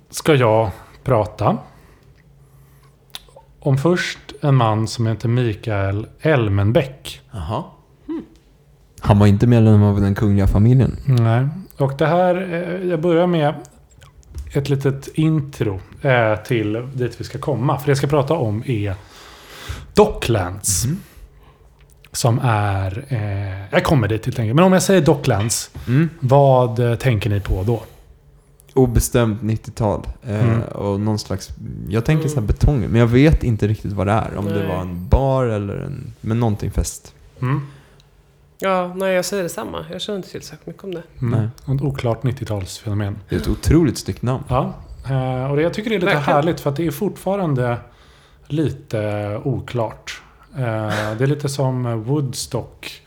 ska jag prata om först en man som heter Mikael Elmenbäck. Jaha. Han var inte medlem av den kungliga familjen. Nej. Och det här, eh, jag börjar med ett litet intro eh, till dit vi ska komma. För det jag ska prata om är Docklands. Som är... Eh, jag kommer dit helt enkelt. Men om jag säger Docklands, Mm. vad eh, tänker ni på då? Obestämt 90-tal. Eh, Mm. Och någon slags... Jag tänker så här betong, men jag vet inte riktigt vad det är. Om det Nej. var en bar eller en... Men någonting fest. Mm. Ja, nej jag säger detsamma. Jag känner inte till särskilt mycket om det. Mm. Nej. Ett oklart 90-talsfenomen. Det är ett otroligt snyggt namn. Ja, eh, och det, jag tycker det är lite Verkligen. härligt för att det är fortfarande lite oklart. Eh, Det är lite som Woodstock.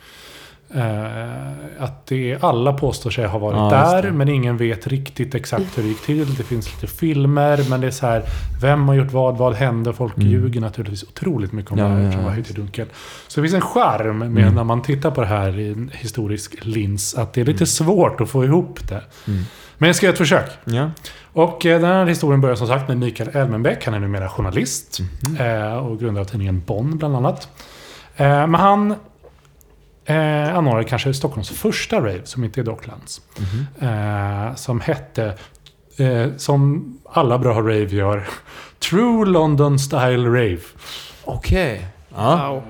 Eh, Att det är, alla påstår sig ha varit Ja, där det. men ingen vet riktigt exakt hur det gick till. Det finns lite filmer men det är så här Vem har gjort vad? Vad hände? Folk Mm. ljuger naturligtvis otroligt mycket om Ja, det här ja, eftersom det ja. var höjt i dunkel. Så det finns en charm med Mm. när man tittar på det här i en historisk lins. Att det är lite svårt att få ihop det. Mm. Men jag ska göra ett försök. Ja. Och eh, den här historien börjar som sagt med Mikael Elmenbäck. Han är numera journalist eh, och grundare av tidningen Bonn bland annat. Men han eh, anordnade kanske Stockholms första rave som inte är Docklands. Mhm. Eh, som hette, eh, som alla bra rave gör, True London Style Rave. Okej. Ja. Wow. Eh,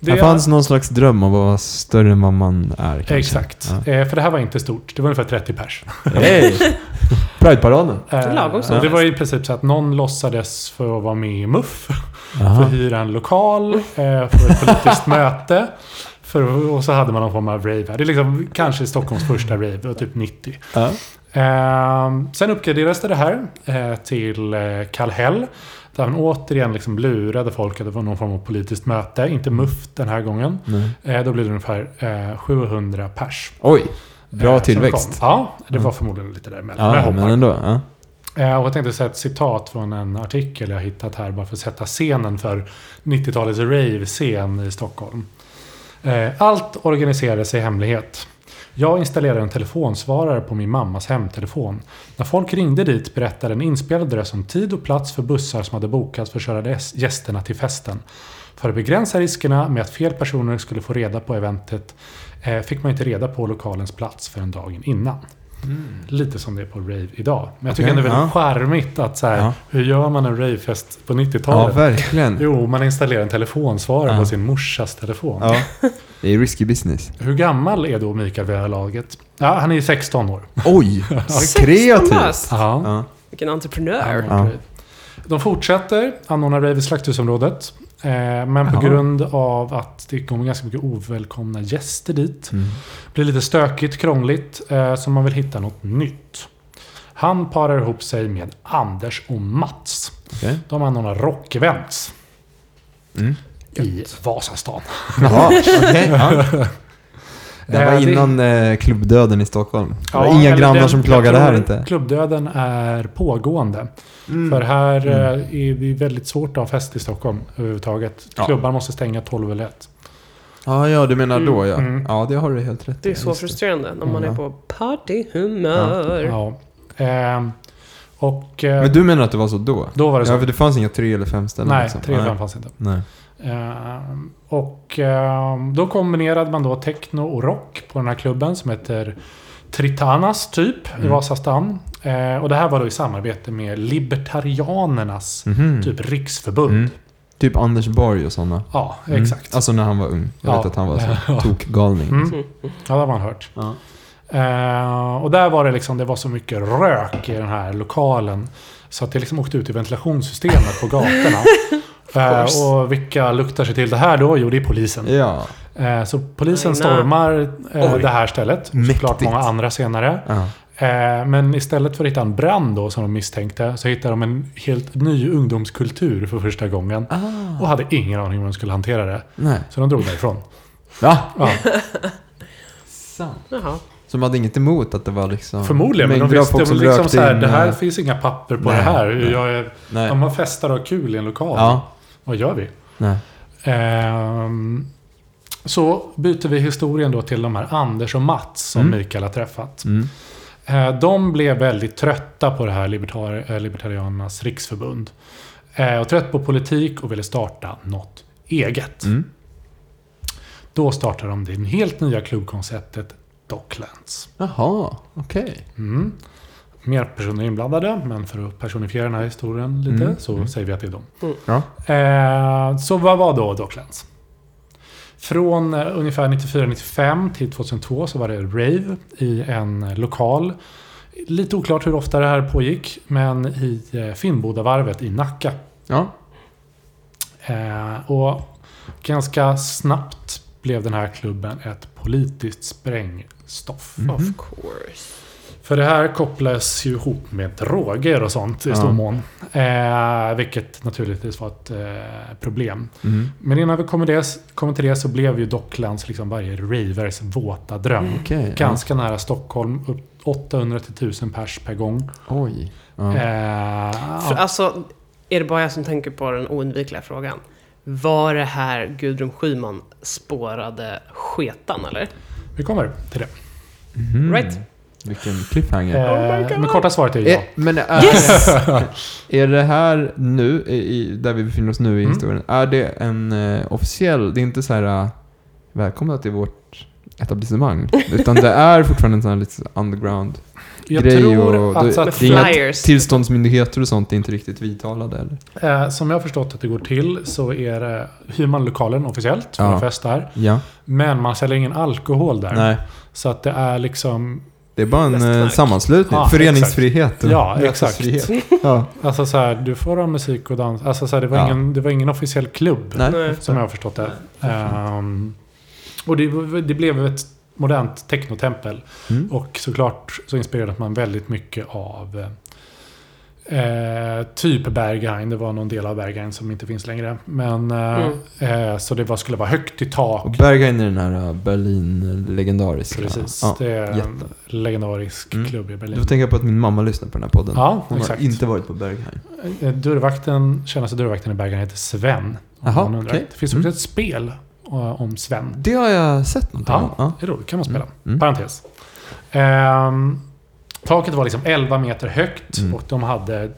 Det fanns någon slags dröm om att vara större än vad man är kanske. Exakt. Ja. Eh, för det här var inte stort. Det var ungefär 30 pers. Hej! Prideparaden. Eh, lagom så så. det var i princip så att någon låtsades för att vara med i MUF. för Jaha. att hyra en lokal, eh, för ett politiskt möte. För, och så hade man någon form av rave här. Det är liksom kanske Stockholms första rave, det var typ 90. Ja. Eh, sen uppgraderades det, här eh, till eh, Kallhäll. Där man återigen liksom lurade folk att det var någon form av politiskt möte. Inte MUF den här gången. Eh, då blev det ungefär eh, 700 pers. Oj. Bra eh, tillväxt. Ja, det var Mm. förmodligen lite däremellan. Ja, men ändå. Ja. Eh, Och jag tänkte säga ett citat från en artikel jag hittat här bara för att sätta scenen för 90-talets rave-scen i Stockholm. Eh, allt organiserades i hemlighet. Jag installerade en telefonsvarare på min mammas hemtelefon. När folk ringde dit berättade en inspelad röst om tid och plats för bussar som hade bokats för att köra gästerna till festen. För att begränsa riskerna med att fel personer skulle få reda på eventet eh, fick man inte reda på lokalens plats förrän dagen innan. Lite som det är på rave idag. Men jag tycker ändå det är väldigt ja. charmigt att så här, Ja. hur gör man en ravefest på ja, 90-talet? verkligen. jo, man installerar en telefonsvarare Ja. på sin morsas telefon. Ja. Det är risky business. Hur gammal är då Mikael vid det här laget? Ja, han är 16 år. Oj! Vad 16 kreativt! Ja. Ja. Vilken entreprenör. Ja. De fortsätter anordna rave i Slakthusområdet. Eh, men på Jaha. grund av att det kommer ganska mycket ovälkomna gäster dit. Mm. blir lite stökigt, krångligt. Eh, så man vill hitta något nytt. Han parar ihop sig med Anders och Mats. Okej. De anordnar rockevents Mm. i Vasastan. Jaha. Ja. Det här Eh, var det- innan eh, klubbdöden i Stockholm. Det var Ja, inga eller grannar den- som klagade här inte. Klubbdöden är pågående. Mm. För här Mm. eh, är det väldigt svårt att ha fest i Stockholm överhuvudtaget. Ja. Klubbar måste stänga 12 eller 1. Ja, ja, du menar då ja. Mm. Ja, det har du helt rätt Det är i. så frustrerande när man Ja. är på partyhumör. Ja. Ehm, och eh, Men du menar att det var så då? då var det så. Ja, för det fanns inga tre eller fem ställen Nej, liksom. 3 och Nej. 5 fanns inte. Nej. Ehm, och ehm, då kombinerade man då techno och rock på den här klubben som heter Tritanas typ i Mm. Vasastan. Eh, och det här var då i samarbete med Libertarianernas Mhm. typ riksförbund. Mm. Typ Anders Borg och sådana. Ja, Mm. exakt. Alltså när han var ung. Jag Ja. vet att han var så tokgalning. Mm. Mm. Ja, det har man hört. Ja. Eh, och där var det liksom, det var så mycket rök i den här lokalen. Så att det liksom åkte ut i ventilationssystemet på gatorna. Eh, och vilka luktar sig till det här då? Jo, det är polisen. Ja. Eh, så polisen Nej, stormar eh, det här stället. Och såklart Mäktigt. många andra senare. ja. Eh, men istället för att hitta en brand då, som de misstänkte, så hittade de en helt ny ungdomskultur för första gången. Ah. Och hade ingen aning om hur de skulle hantera det. Nej. Så de drog därifrån. Va? Ja, Sant. Jaha. Så de hade inget emot att det var liksom... förmodligen. Men de visste som liksom så här, in, det här finns inga papper på nej, det här. nej. Jag är, Nej. de har festar och kul i en lokal. Ja. Vad gör vi? Ehm, så byter vi historien då till de här Anders och Mats som Mm. Mikael har träffat. Mm. Eh, De blev väldigt trötta på det här libertar eh, Libertarianernas riksförbund. Eh, Och trött på politik och ville starta något eget. Mm. Då startade de det helt nya klubbkonceptet Docklands. Jaha, okej. Mm. Mer personer inblandade, men för att personifiera den här historien lite Mm. så Mm. säger vi att det är dem. Ja. Eh, så vad var då Docklands? Från eh, ungefär 94-95 till 2002 så var det rave i en lokal. Lite oklart hur ofta det här pågick, men i eh, Finnbodavarvet i Nacka. Ja. Eh, och ganska snabbt blev den här klubben ett politiskt sprängstoff. Mhm. Of course. För det här kopplas ju ihop med droger och sånt i Ja. stor mån. Eh, vilket naturligtvis var ett eh, problem. Mm. Men innan vi kommer, det, kommer till det så blev ju Docklands liksom varje ravers våta dröm. Okej. Ganska nära Stockholm, upp 800 till 1000 pers per gång. Ja. Oj. Ja. Eh, För, ja. alltså, är det bara jag som tänker på den oundvikliga frågan? Var det här Gudrun Schyman spårade sketan eller? Vi kommer till det. Mhm. Right. Vilken cliffhanger. Oh Eh, God. men korta svaret är ja. Eh, men är, Yes! är det här nu, i, där vi befinner oss nu i Mm. historien, är det en eh, officiell, det är inte så här uh, välkomna till vårt etablissemang, utan det är fortfarande en sån här lite underground Jag grej tror och att, det- att det är inga flyers. tillståndsmyndigheter och sånt är inte riktigt vidtalade eller? eh, som jag har förstått att det går till så är det, hyr man lokalen officiellt för Ja. en fest där. Ja. Men man säljer ingen alkohol där. Nej. Så att det är liksom... Det är bara en Mest eh, sammanslutning. Ja, Föreningsfrihet och Ja, mötesfrihet. Ja. Alltså så här, du får ha musik och dans. Alltså så här, det, var Ja. ingen, det var ingen officiell klubb. Nej. Som jag har förstått det. Ehm, och det, det blev ett modernt technotempel. Mm. Och såklart så inspirerades man väldigt mycket av eh, typ Berghain. Det var någon del av Berghain som inte finns längre. Men eh, eh, så det var, skulle vara högt i tak. Och Berghain är den här uh, Berlin-legendariska. Precis. Ja. det är en legendarisk Mm. klubb i Berlin. Du tänker på att min mamma lyssnar på den här podden. Ja, Hon exakt. har inte varit på Berghain. Eh, Dörrvakten, kännaste dörrvakten i Berghain heter Sven. undrar. okej. Det finns också Mm. ett spel eh, om Sven. Det har jag sett någonting om. Ja, det är roligt. kan man spela. Mm. Parentes. Taket var liksom 11 meter högt Mm. och de hade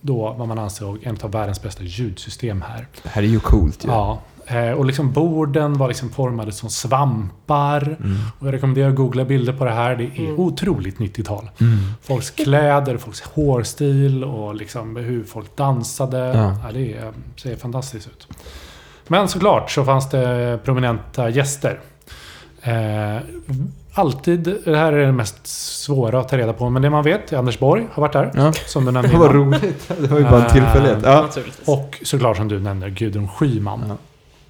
då vad man ansåg en av världens bästa ljudsystem här. Det här är ju coolt ju. Ja. Eh, och liksom borden var liksom formade som svampar. Mm. Och jag rekommenderar att googla bilder på det här. Det är Mm. otroligt 90-tal. Mm. Folks kläder, folks hårstil och liksom hur folk dansade. Ja. Ja. det är, ser fantastiskt ut. Men såklart så fanns det prominenta gäster. Eh, alltid, det här är det mest svåra att ta reda på, men det man vet är Anders Borg har varit där. Ja. Som du nämnde Det var innan. roligt. Det var ju bara en Eh, tillfällighet. Ja. Och såklart som du nämnde, Gudrun Schyman. Ja.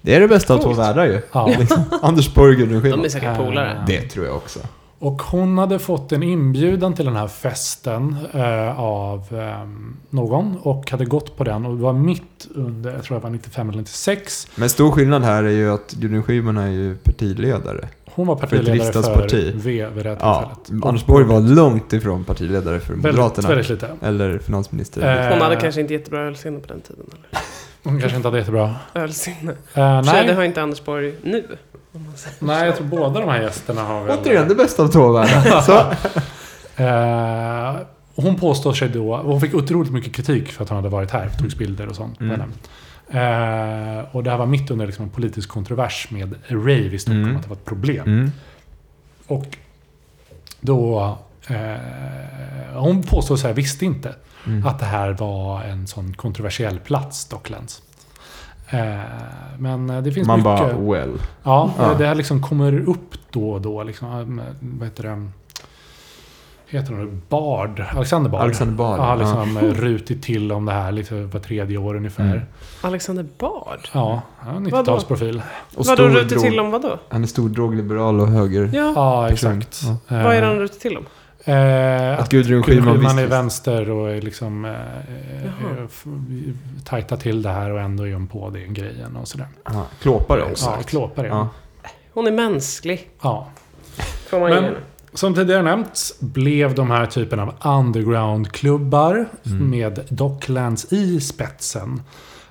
Det är det bästa av två världar ju. Ja. Liksom. Anders Borg och Gudrun De Schyman. är säkert polare. Eh, Det tror jag också. Och hon hade fått en inbjudan till den här festen eh, av eh, någon och hade gått på den och det var mitt under, jag tror det var 95 eller 96. Men stor skillnad här är ju att Gudrun Schyman är ju partiledare. Hon var partiledare för. V vid det här Ja, tillfället. Anders Borg var långt ifrån partiledare för väldigt, Moderaterna. väldigt lite. Eller finansminister. Eh, Hon hade kanske inte jättebra ölsinne på den tiden. Eller? Hon kanske inte hade jättebra. Ölsinne. Eh, Nej. Det nej, har inte Anders Borg nu. om man säger. nej, jag tror båda de här gästerna har väl... Återigen, det bästa av två världar. Så. Eh, hon påstår sig då, hon fick otroligt mycket kritik för att hon hade varit här, togs bilder och sånt. Mm. Eh, och det här var mitt under liksom en politisk kontrovers med rave i Stockholm, Mm. att det var ett problem. Mm. Och då... Eh, hon påstår sig visste inte Mm. att det här var en sån kontroversiell plats, Docklands. Eh, men det finns Man mycket... bara, well. Ja, Ja. det här liksom kommer upp då och då. Liksom, eh, vad heter det? Heter hon Bard? Alexander Bard. Alexander Bard. Ja, ja. liksom eh, rutit till om det här liksom var tredje år ungefär. Mm. Alexander Bard? Ja, ja, 90-talsprofil. Och Vadå stor rutit drog- till om vadå? Han är stor drogliberal och höger. Ja. Ja, exakt. Ja. Eh, Vad är han rutit till om? Eh, Att att Gudrun Schyman Schyman är vänster och är liksom... Eh, eh, f- tajta till det här och ändå är hon på den grejen och sådär. Ja, klåpare också. Ja, klåpar är Ja. hon. Är mänsklig. Ja. Får man Men-. Som tidigare nämnts blev de här typen av underground-klubbar Mm. med Docklands i spetsen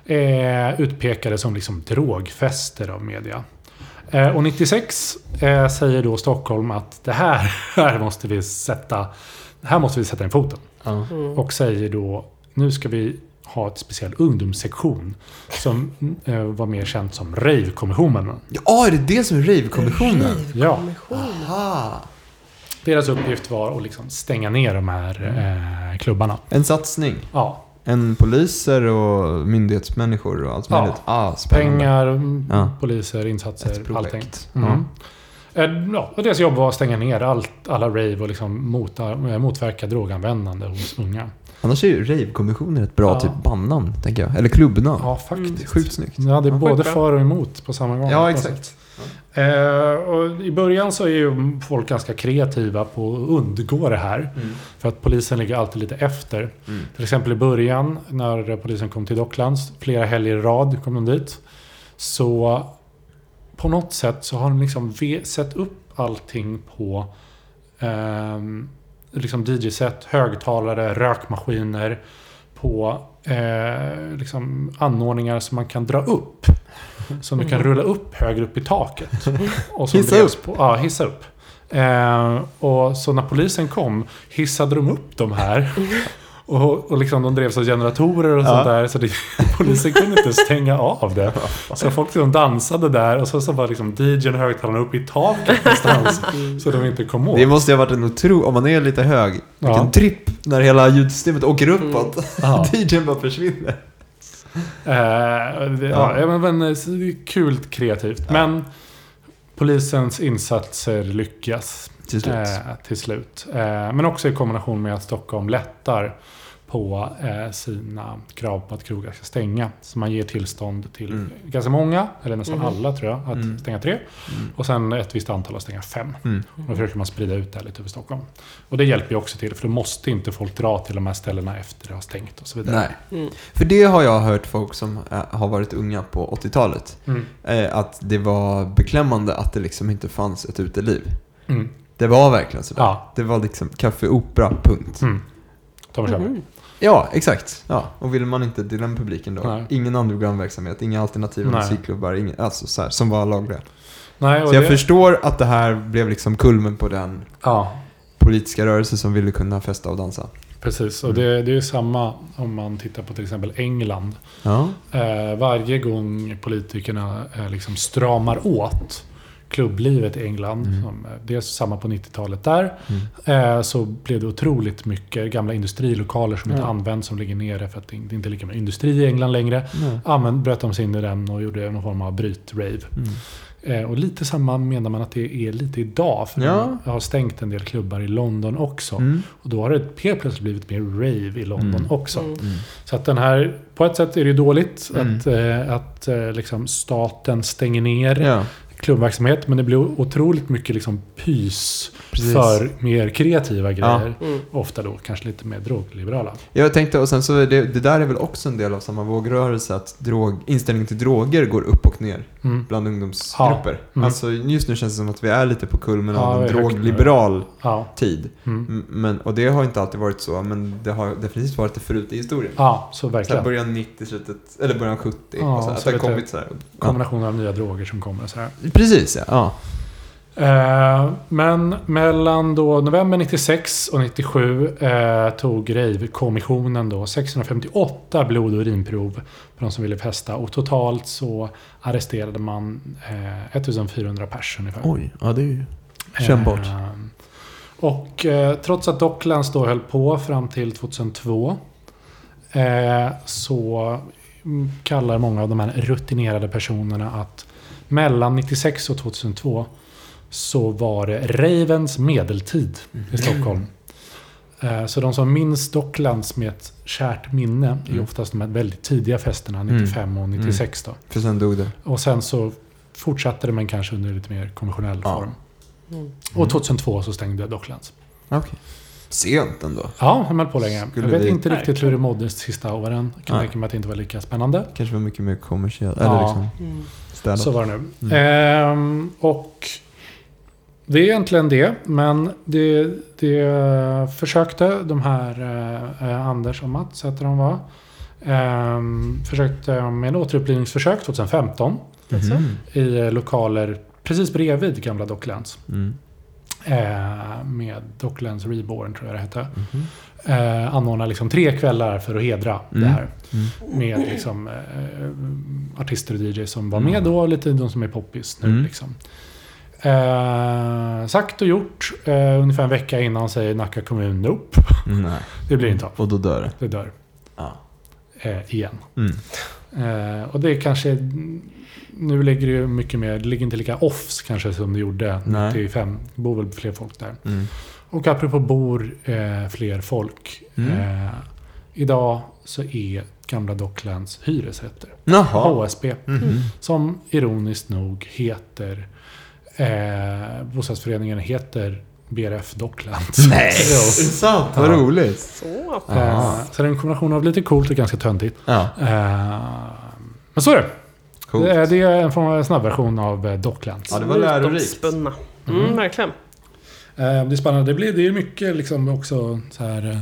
eh, utpekade som liksom drogfester av media. Eh, och 96 eh, säger då Stockholm att det här, här måste vi sätta här måste vi sätta in foten. Ja. Mm. Och säger då nu ska vi ha ett speciell ungdomssektion som eh, var mer känt som Rave-kommissionen. Ja, är det det som är rave-kommissionen? Ja. Kommission. Aha. Deras uppgift var att liksom stänga ner de här eh, klubbarna. En satsning. Ja. Än poliser och myndighetsmänniskor och allt Ja. möjligt? Ah, spännande. Pengar, mm, Ja. poliser, insatser, Ett projekt. allting. Ja. Mm. Eh, Ja, och deras jobb var att stänga ner allt, alla rave och liksom mota, eh, motverka droganvändande hos unga. Annars är ju Rave-kommissionen ett bra Ja. typ bandnamn, tänker jag. Eller klubbnamn. Ja, faktiskt. Sjukt snyggt. Ja, det är Ja, både för och emot på samma gång. Ja, exakt. Eh, och I början så är ju folk ganska kreativa på att undgå det här. För att polisen ligger alltid lite efter. Mm. Till exempel i början när polisen kom till Docklands, flera helger i rad kom de dit. Så på något sätt så har de liksom sett upp allting på ehm, liksom DJ-set, högtalare, rökmaskiner på eh, liksom anordningar som man kan dra upp. Som du kan rulla upp högre upp i taket. Och som Hissa drevs På, ja, hissa upp. Eh, och så när polisen kom hissade de upp de här. Och, och liksom de drevs av generatorer och Ja. sånt där. Så det, polisen kunde inte stänga av det. Så folk liksom dansade där och så, så var liksom DJn högtalarna uppe i taket någonstans. så de inte kom åt. Det måste ju ha varit en otro, om man är lite hög, vilken Ja. tripp när hela ljudsystemet åker uppåt. Ja. DJn bara försvinner. Eh, det, ja. Ja. men, eh, kul kreativt. Men polisens insatser lyckas Till slut. eh, till slut. Eh, men också i kombination med att Stockholm lättar på eh, sina krav på att krogar ska stänga. Så man ger tillstånd till Mm. ganska många, eller nästan Mhm. alla tror jag, att Mm. stänga tre. Mm. Och sen ett visst antal att stänga fem. Mm. Och då försöker man sprida ut det här lite över Stockholm. Och det hjälper ju också till, för då måste inte folk dra till de här ställena efter det har stängt och så vidare. Nej. Mm. För det har jag hört folk som eh, har varit unga på 80-talet. Mm. Eh, att det var beklämmande att det liksom inte fanns ett uteliv. Mm. Det var verkligen sådär. Ja. Det var liksom kaffe, opera, punkt. Mm. Ta och kör. Ja, exakt. Ja. Och vill man inte till den publiken då? Nej. Ingen underground-verksamhet, inga alternativa Nej. musikklubbar, ingen, alltså så här, som var lagliga. Nej, Så jag det, förstår att det här blev liksom kulmen på den Ja, politiska rörelse som ville kunna festa och dansa. precis. Och Mm. det, det är samma om man tittar på till exempel England. Ja. Eh, varje gång politikerna eh, liksom stramar åt klubblivet i England, Mm. som, eh, dels samma på 90-talet där, Mm. eh, så blev det otroligt mycket gamla industrilokaler som inte Ja. används, som ligger nere för att det det är inte lika med industri i England längre. Ja, men bröt de sig in i den och gjorde någon form av bryt-rave. Mm. Eh, och lite samma menar man att det är lite idag. För Ja. de har stängt en del klubbar i London också. Mm. Och då har det helt plötsligt blivit mer rave i London Mm. också. Mm. Mm. Så att den här, på ett sätt är det dåligt Mm. att, eh, att eh, liksom staten stänger ner Ja, klubbverksamhet. Men det blir otroligt mycket liksom pys precis. för mer kreativa grejer. Mm. Ofta då kanske lite mer drogliberala. Jag tänkte, och sen så det, det där är väl också en del av samma vågrörelse, att drog, inställningen till droger går upp och ner Mm. bland ungdomsgrupper. Ja. Mm. Alltså just nu känns det som att vi är lite på kulmen Ja, av vi en drogliberal Ja. tid. Mm. Men, och det har inte alltid varit så, men det har definitivt varit det förut i historien. ja, så Så verkligen. början 90, slutet, eller början 70. Ja, och så här, så att det har kommit så här. Ja. Kombinationer av nya droger som kommer och så här. Precis ja. Eh, men mellan då november 96 och 97 eh, tog Rave-kommissionen då 658 blod och urinprov på de som ville festa. Och totalt så arresterade man eh, 1400 pers ungefär. Oj, ja det är ju kännbart. Eh, och eh, trots att Docklands då höll på fram till 2002 eh, så mm, kallar många av de här rutinerade personerna att mellan 96 och 2002 så var det ravens medeltid i Stockholm. Eh, Så de som minns Docklands med ett kärt minne är Mm. oftast de här väldigt tidiga festerna, 95 och 96 då. För sen dog det. Och sen så fortsatte det men kanske under lite mer konventionell Ja. form. Mm. Och 2002 så stängde Docklands. Okej. Sent ändå. Ja, de höll på länge. Skulle jag vet vi- inte riktigt hur det mådde de sista åren. Jag kan Nej. tänka mig att det inte var lika spännande. Kanske var mycket mer kommersiellt. Ja. Eller liksom Mm. Städat. Så var det nu. Mm. Ehm, och det är egentligen det. Men det, det försökte de här eh, Anders och Mats, heter de var. ehm, försökte med en återupplivningsförsök 2015 Mhm. i eh, lokaler precis bredvid gamla Docklands. Mm. Eh, med Docklands Reborn tror jag det hette. Mhm. Eh, anordna liksom tre kvällar för att hedra det Mm. här. Mm. Med liksom, eh, artister och DJs som var Mm. med då och lite de som är poppis nu. Mm. Liksom. Eh, sagt och gjort. Eh, ungefär en vecka innan säger Nacka kommun Nope. Nej. Det blir inte av. Och då dör det. Det dör. Ja. eh, igen. Mm. Eh, och det är kanske... Nu ligger det ju mycket mer... Det ligger inte lika offs kanske som det gjorde Nej. 95. Det bor väl fler folk där. Mm. Och apropå bor eh, fler folk. Mm. Eh, idag så är gamla Docklands hyresrätter. Jaha. HSB. Mhm. Som ironiskt nog heter... Eh, bostadsföreningen heter BRF Docklands. Nej! Sant? Vad Ja. roligt. Så. Eh, så det är en kombination av lite coolt och ganska töntigt. Ja, Eh, men så är det. Coolt. Det, det är en form av snabbversion av eh, Docklands. Ja, det var lärorikt. Mm, Mm. verkligen. Eh, det är spännande. Det, blir, det är mycket liksom också så här eh,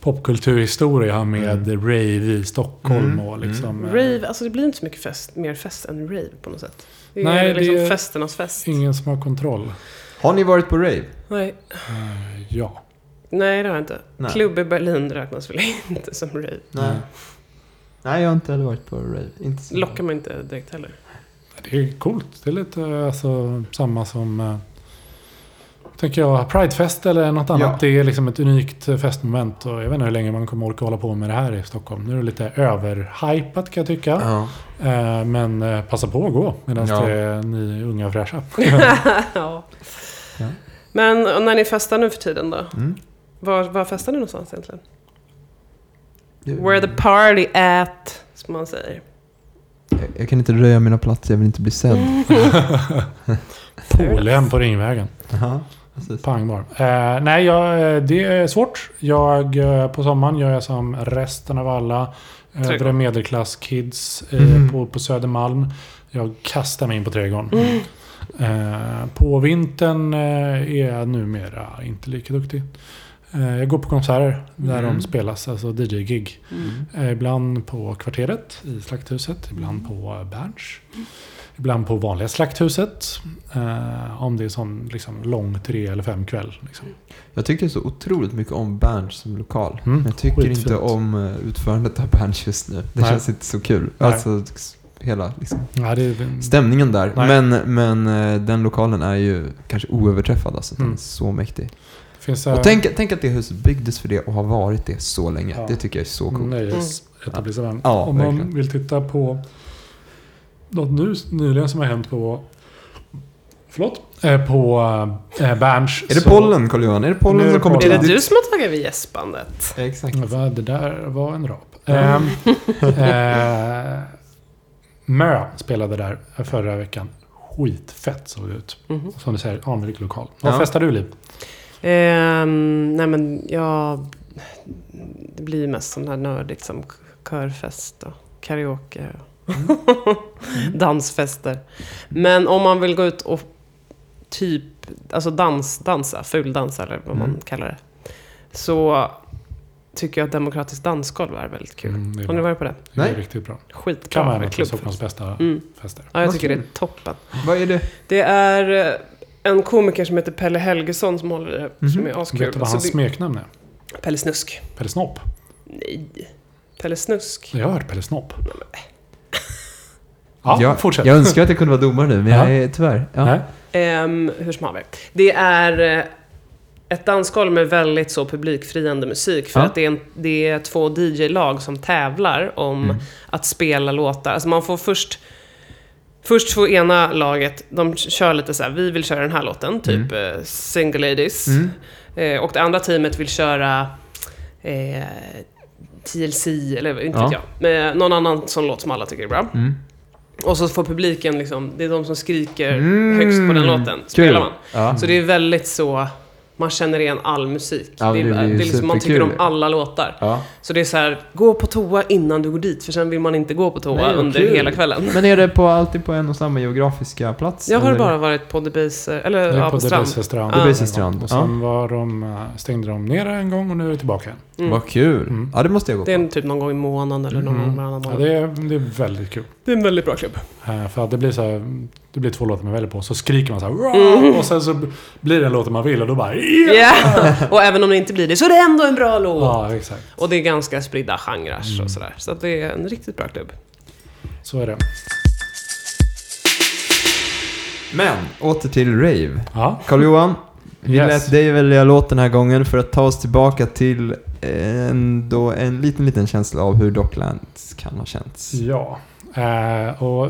popkulturhistoria med rave i Stockholm Mm. och liksom... eh, Rave, alltså det blir inte så mycket fest, mer fest än rave på något sätt. Det är Nej, det liksom är festernas fest. Ingen som har kontroll. Har ni varit på rave? Nej. Eh, ja. Nej, det har jag inte. Nej. Klubb i Berlin räknas väl inte som rave. Nej. Nej, jag har inte heller varit på rave. Inte så. Lockar man inte direkt heller. Det är coolt. Det är lite alltså, samma som... Eh, tänker jag, Pridefest eller något annat. Ja. Det är liksom ett unikt eh, festmoment. Och jag vet inte hur länge man kommer orka hålla på med det här i Stockholm. Nu är det lite överhypat kan jag tycka. Ja. Eh, men passa på att gå medan Ja. det är ni unga och fräscha. ja. Ja. Men när ni festar nu för tiden då? Mm. Var, var festar ni någonstans egentligen? Where the party at, som man säger. Jag, jag kan inte röja mina platser, jag vill inte bli sedd. Polen på Ringvägen. Precis. Pang bar. Eh, nej, jag, eh, det är svårt. Jag, eh, på sommaren gör jag som resten av alla övre medelklass-kids eh, Mm. på, på Södermalm. Jag kastar mig in på trädgården. Eh, på vintern eh, är jag numera inte lika duktig. Eh, jag går på konserter där Mm. de spelas, alltså DJ-gig. Mm. Eh, ibland på Kvarteret i Slakthuset, ibland på Berns. Ibland på vanliga Slakthuset. Eh, om det är sån liksom, lång tre eller fem kväll. Liksom. Jag tycker så otroligt mycket om Berns som lokal. Mm, Men jag tycker skitfint. inte om utförandet av Berns just nu. Det Nej. känns inte så kul. Nej. Alltså, hela liksom, Ja, det stämningen där. Nej. Men, men den lokalen är ju kanske oöverträffad. Alltså, Den Mm. är så mäktig. Finns Och tänk, tänk att det huset byggdes för det och har varit det så länge. Ja. Det tycker jag är så coolt. nöjesetablissemang. Ja, Om man verkligen. vill titta på något nu, nyligen som har hänt på Förlåt? Eh, på eh, Berns. Är det pollen Carl-Johan? Är det pollen är det som kommer Är till det pollen. du som har tagit vid gäspandet? Exakt. Det där var en rap. Ehm, eh, Mö spelade där förra veckan. Skitfett såg det ut. Mhm. Som du säger, anrik lokal. Vad Ja. festar du Liv? Ehm, nej men jag... Det blir ju mest sån här nördigt som körfest och karaoke och dansfester. Men om man vill gå ut och typ, alltså dans, dansa, fuldansa eller vad man Mm. kallar det. Så tycker jag att Demokratiskt dansgolv är väldigt kul. Mm, är Har ni varit på det? det är Nej. riktigt bra. Kan Skitbra vara en av. Stockholms bästa Mm. fester. Ja, jag tycker det är toppen. Vad är det? Det är eh, en komiker som heter Pelle Helgesson som håller det, Mhm. som är askul. Vet du vad Alltså, hans det- smeknamn är? Pelle Snusk. Pelle Snopp. Nej. Pelle Snusk. Jag har hört Pelle Snopp. Ja, jag, fortsätt. jag önskar att jag kunde vara domare nu, men Ja. jag är tyvärr. Ja. Ehm, hur som haver. Det är eh, ett dansgolv med väldigt så publikfriande musik. För Ja. att det är, en, det är två DJ-lag som tävlar om Mm. att spela låtar. Alltså man får först... Först får ena laget, de kör lite så här, vi vill köra den här låten, typ eh, Single Ladies. Mm. Eh, och det andra teamet vill köra eh, TLC, eller inte Ja. vet jag. Med någon annan sån låt som alla tycker är bra. Mm. Och så får publiken liksom, det är de som skriker Mm. högst på den låten, spelar man. Ja. Så det är väldigt så, man känner igen all musik. Ja, det, är, det det är liksom, man tycker om alla låtar. Ja. Så det är så här, gå på toa innan du går dit, för sen vill man inte gå på toa Nej, under kul. hela kvällen. Men är det på, alltid på en och samma geografiska plats? Jag har eller? bara varit på Debaser, eller Det är ja, på på strand. Strand. Ja. Debaser strand, Och sen var de, eh, stängde de ner en gång och nu är det tillbaka igen. Mm. Vad kul. Mm. Ja, det måste jag gå Det är på. en, typ någon gång i månaden eller någon Mm. gång varannan Ja, månad. det, är, det är väldigt kul. Det är en väldigt bra klubb. Eh, För att det blir så här, det blir två låtar man väljer på. Så skriker man så här Mm. och sen så blir det en låt man vill och då bara Ja! Och även om det inte blir det, så är det ändå en bra låt. Ja, exakt. Och det är ganska spridda genrer Mm. och sådär. Så att det är en riktigt bra klubb. Så är det. Men, åter till rave. Ja. Karl-Johan, Vi Yes. lät dig välja låt den här gången för att ta oss tillbaka till ändå en liten, liten känsla av hur Docklands kan ha känts. Ja, eh, och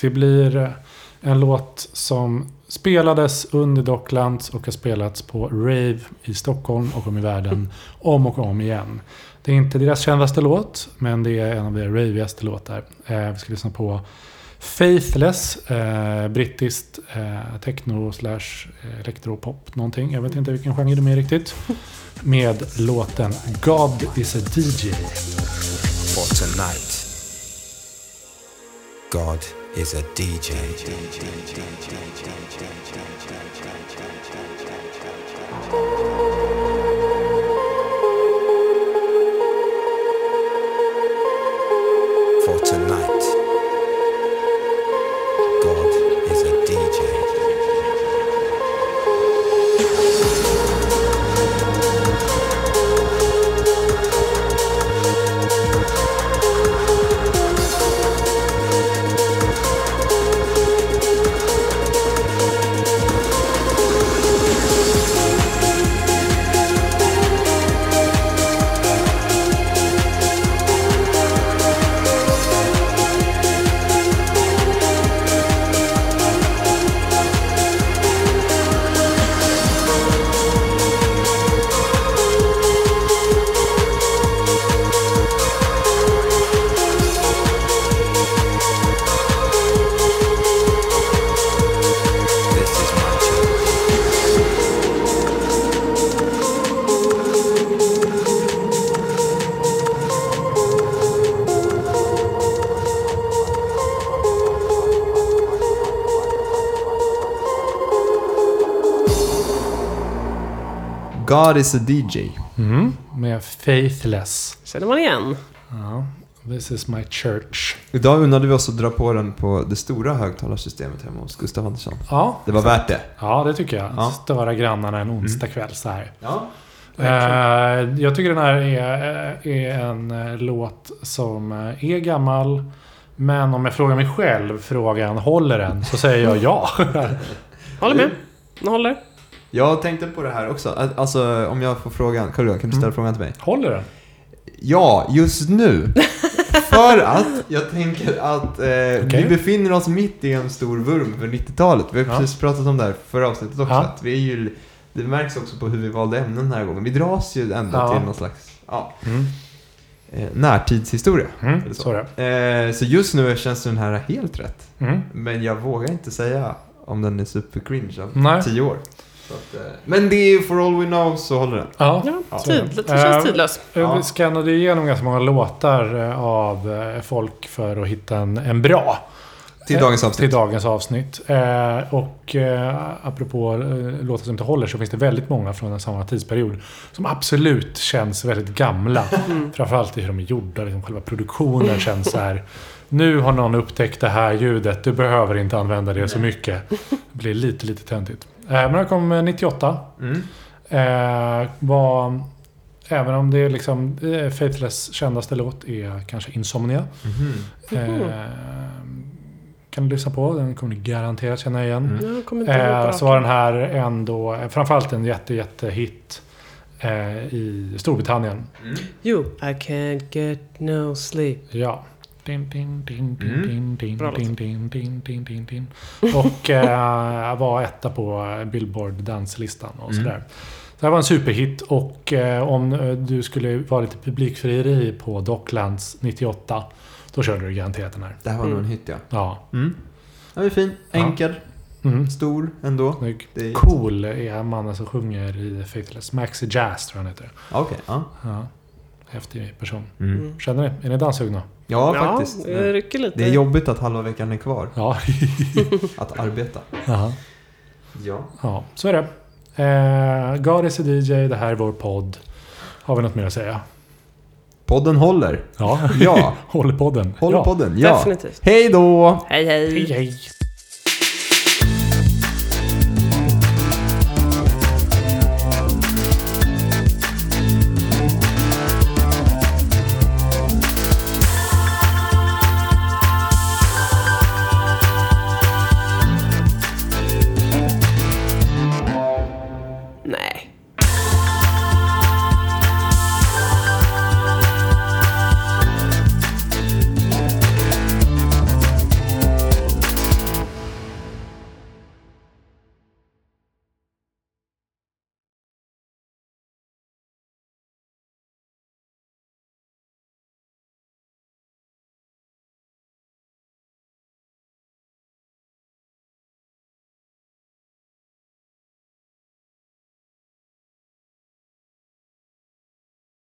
det blir en låt som spelades under Docklands och har spelats på Rave i Stockholm och om i världen om och om igen. Det är inte deras kändaste låt, men det är en av deras ravigaste låtar. Eh, vi ska lyssna på Faithless, eh, brittiskt eh, techno slash eh, elektropop någonting. Jag vet inte vilken genre de är riktigt. Med låten God is a DJ. for tonight. God is a DJ. For God is a DJ. Mm, med Faithless. Känner man igen? Ja, this is my church. Idag unnade vi oss att dra på den på det stora högtalarsystemet hemma hos Gustav Andersson. Ja, Det var värt det. ja det tycker jag. Ja. Störa grannarna en onsdag kväll så här. Ja. Eh, jag tycker den här är, är en eh, låt som eh, är gammal. Men om jag frågar mig själv frågan, håller den? Så säger jag ja. Håller med. Den håller. Jag tänkte på det här också. Alltså, om jag får frågan. Carl kan du ställa Mm. frågan till mig? håller den? Ja, just nu. För att jag tänker att eh, vi Okej. befinner oss mitt i en stor vurm för 90-talet. Vi har Ja. precis pratat om det här förra avsnittet också. Ja. Att vi är ju, det märks också på hur vi valde ämnen den här gången. Vi dras ju ändå Ja. till någon slags ja, Mm. eh, närtidshistoria. Mm, så. Eh, så just nu känns den här helt rätt. Mm. Men jag vågar inte säga om den är super cringe om Nej. tio år. Att, eh, men det är for all we know så håller den. Ja, Ja, tid, det känns Eh, tidlös. Ja. Vi skannade igenom ganska många låtar eh, av eh, folk för att hitta en, en bra. Till Eh, dagens avsnitt. Till dagens avsnitt. Eh, och eh, apropå eh, låtar som inte håller så finns det väldigt många från en samma tidsperiod. Som absolut känns väldigt gamla. Framförallt i hur de är gjorda. Liksom själva produktionen känns så här. Nu har någon upptäckt det här ljudet. Du behöver inte använda det så mycket. Det blir lite, lite töntigt. Eh, men den kom eh, 98. Mm. Eh, var, även om det är liksom eh, Faithless kändaste låt är kanske Insomnia. Eh, kan du lyssna på. Den kommer ni garanterat känna igen. Mm. Jag kommer inte ihåg Eh, på så var den här ändå eh, framförallt en jätte, jätte hit eh, i Storbritannien. You, I can't get no sleep. Ja. Mm. Och eh, var etta på Billboard danslistan och Mm. sådär. Det här var en superhit och eh, om eh, du skulle vara lite publikfrieri på Docklands 98 då körde du garanterat den här. Det här var nog en hit ja. Ja. Mm. Den är fin, Ja. enkel, Mm. stor ändå. Snygg. Det är... Cool är mannen som sjunger i Faithless. Maxi Jazz tror jag han heter. Okej, ja. Ja. Häftig person. Mm. Mm. Känner ni? Är ni danssugna? Ja, faktiskt. det rycker lite. Det är jobbigt att halva veckan är kvar Ja. att arbeta. Jaha. Ja. Ja, så är det. Eh, God is a DJ, det här är vår podd. Har vi något mer att säga? Podden håller. Ja. Ja. Håller podden. Håller ja. podden. Ja. Definitivt. Hej då! Hej hej. Hej, hej.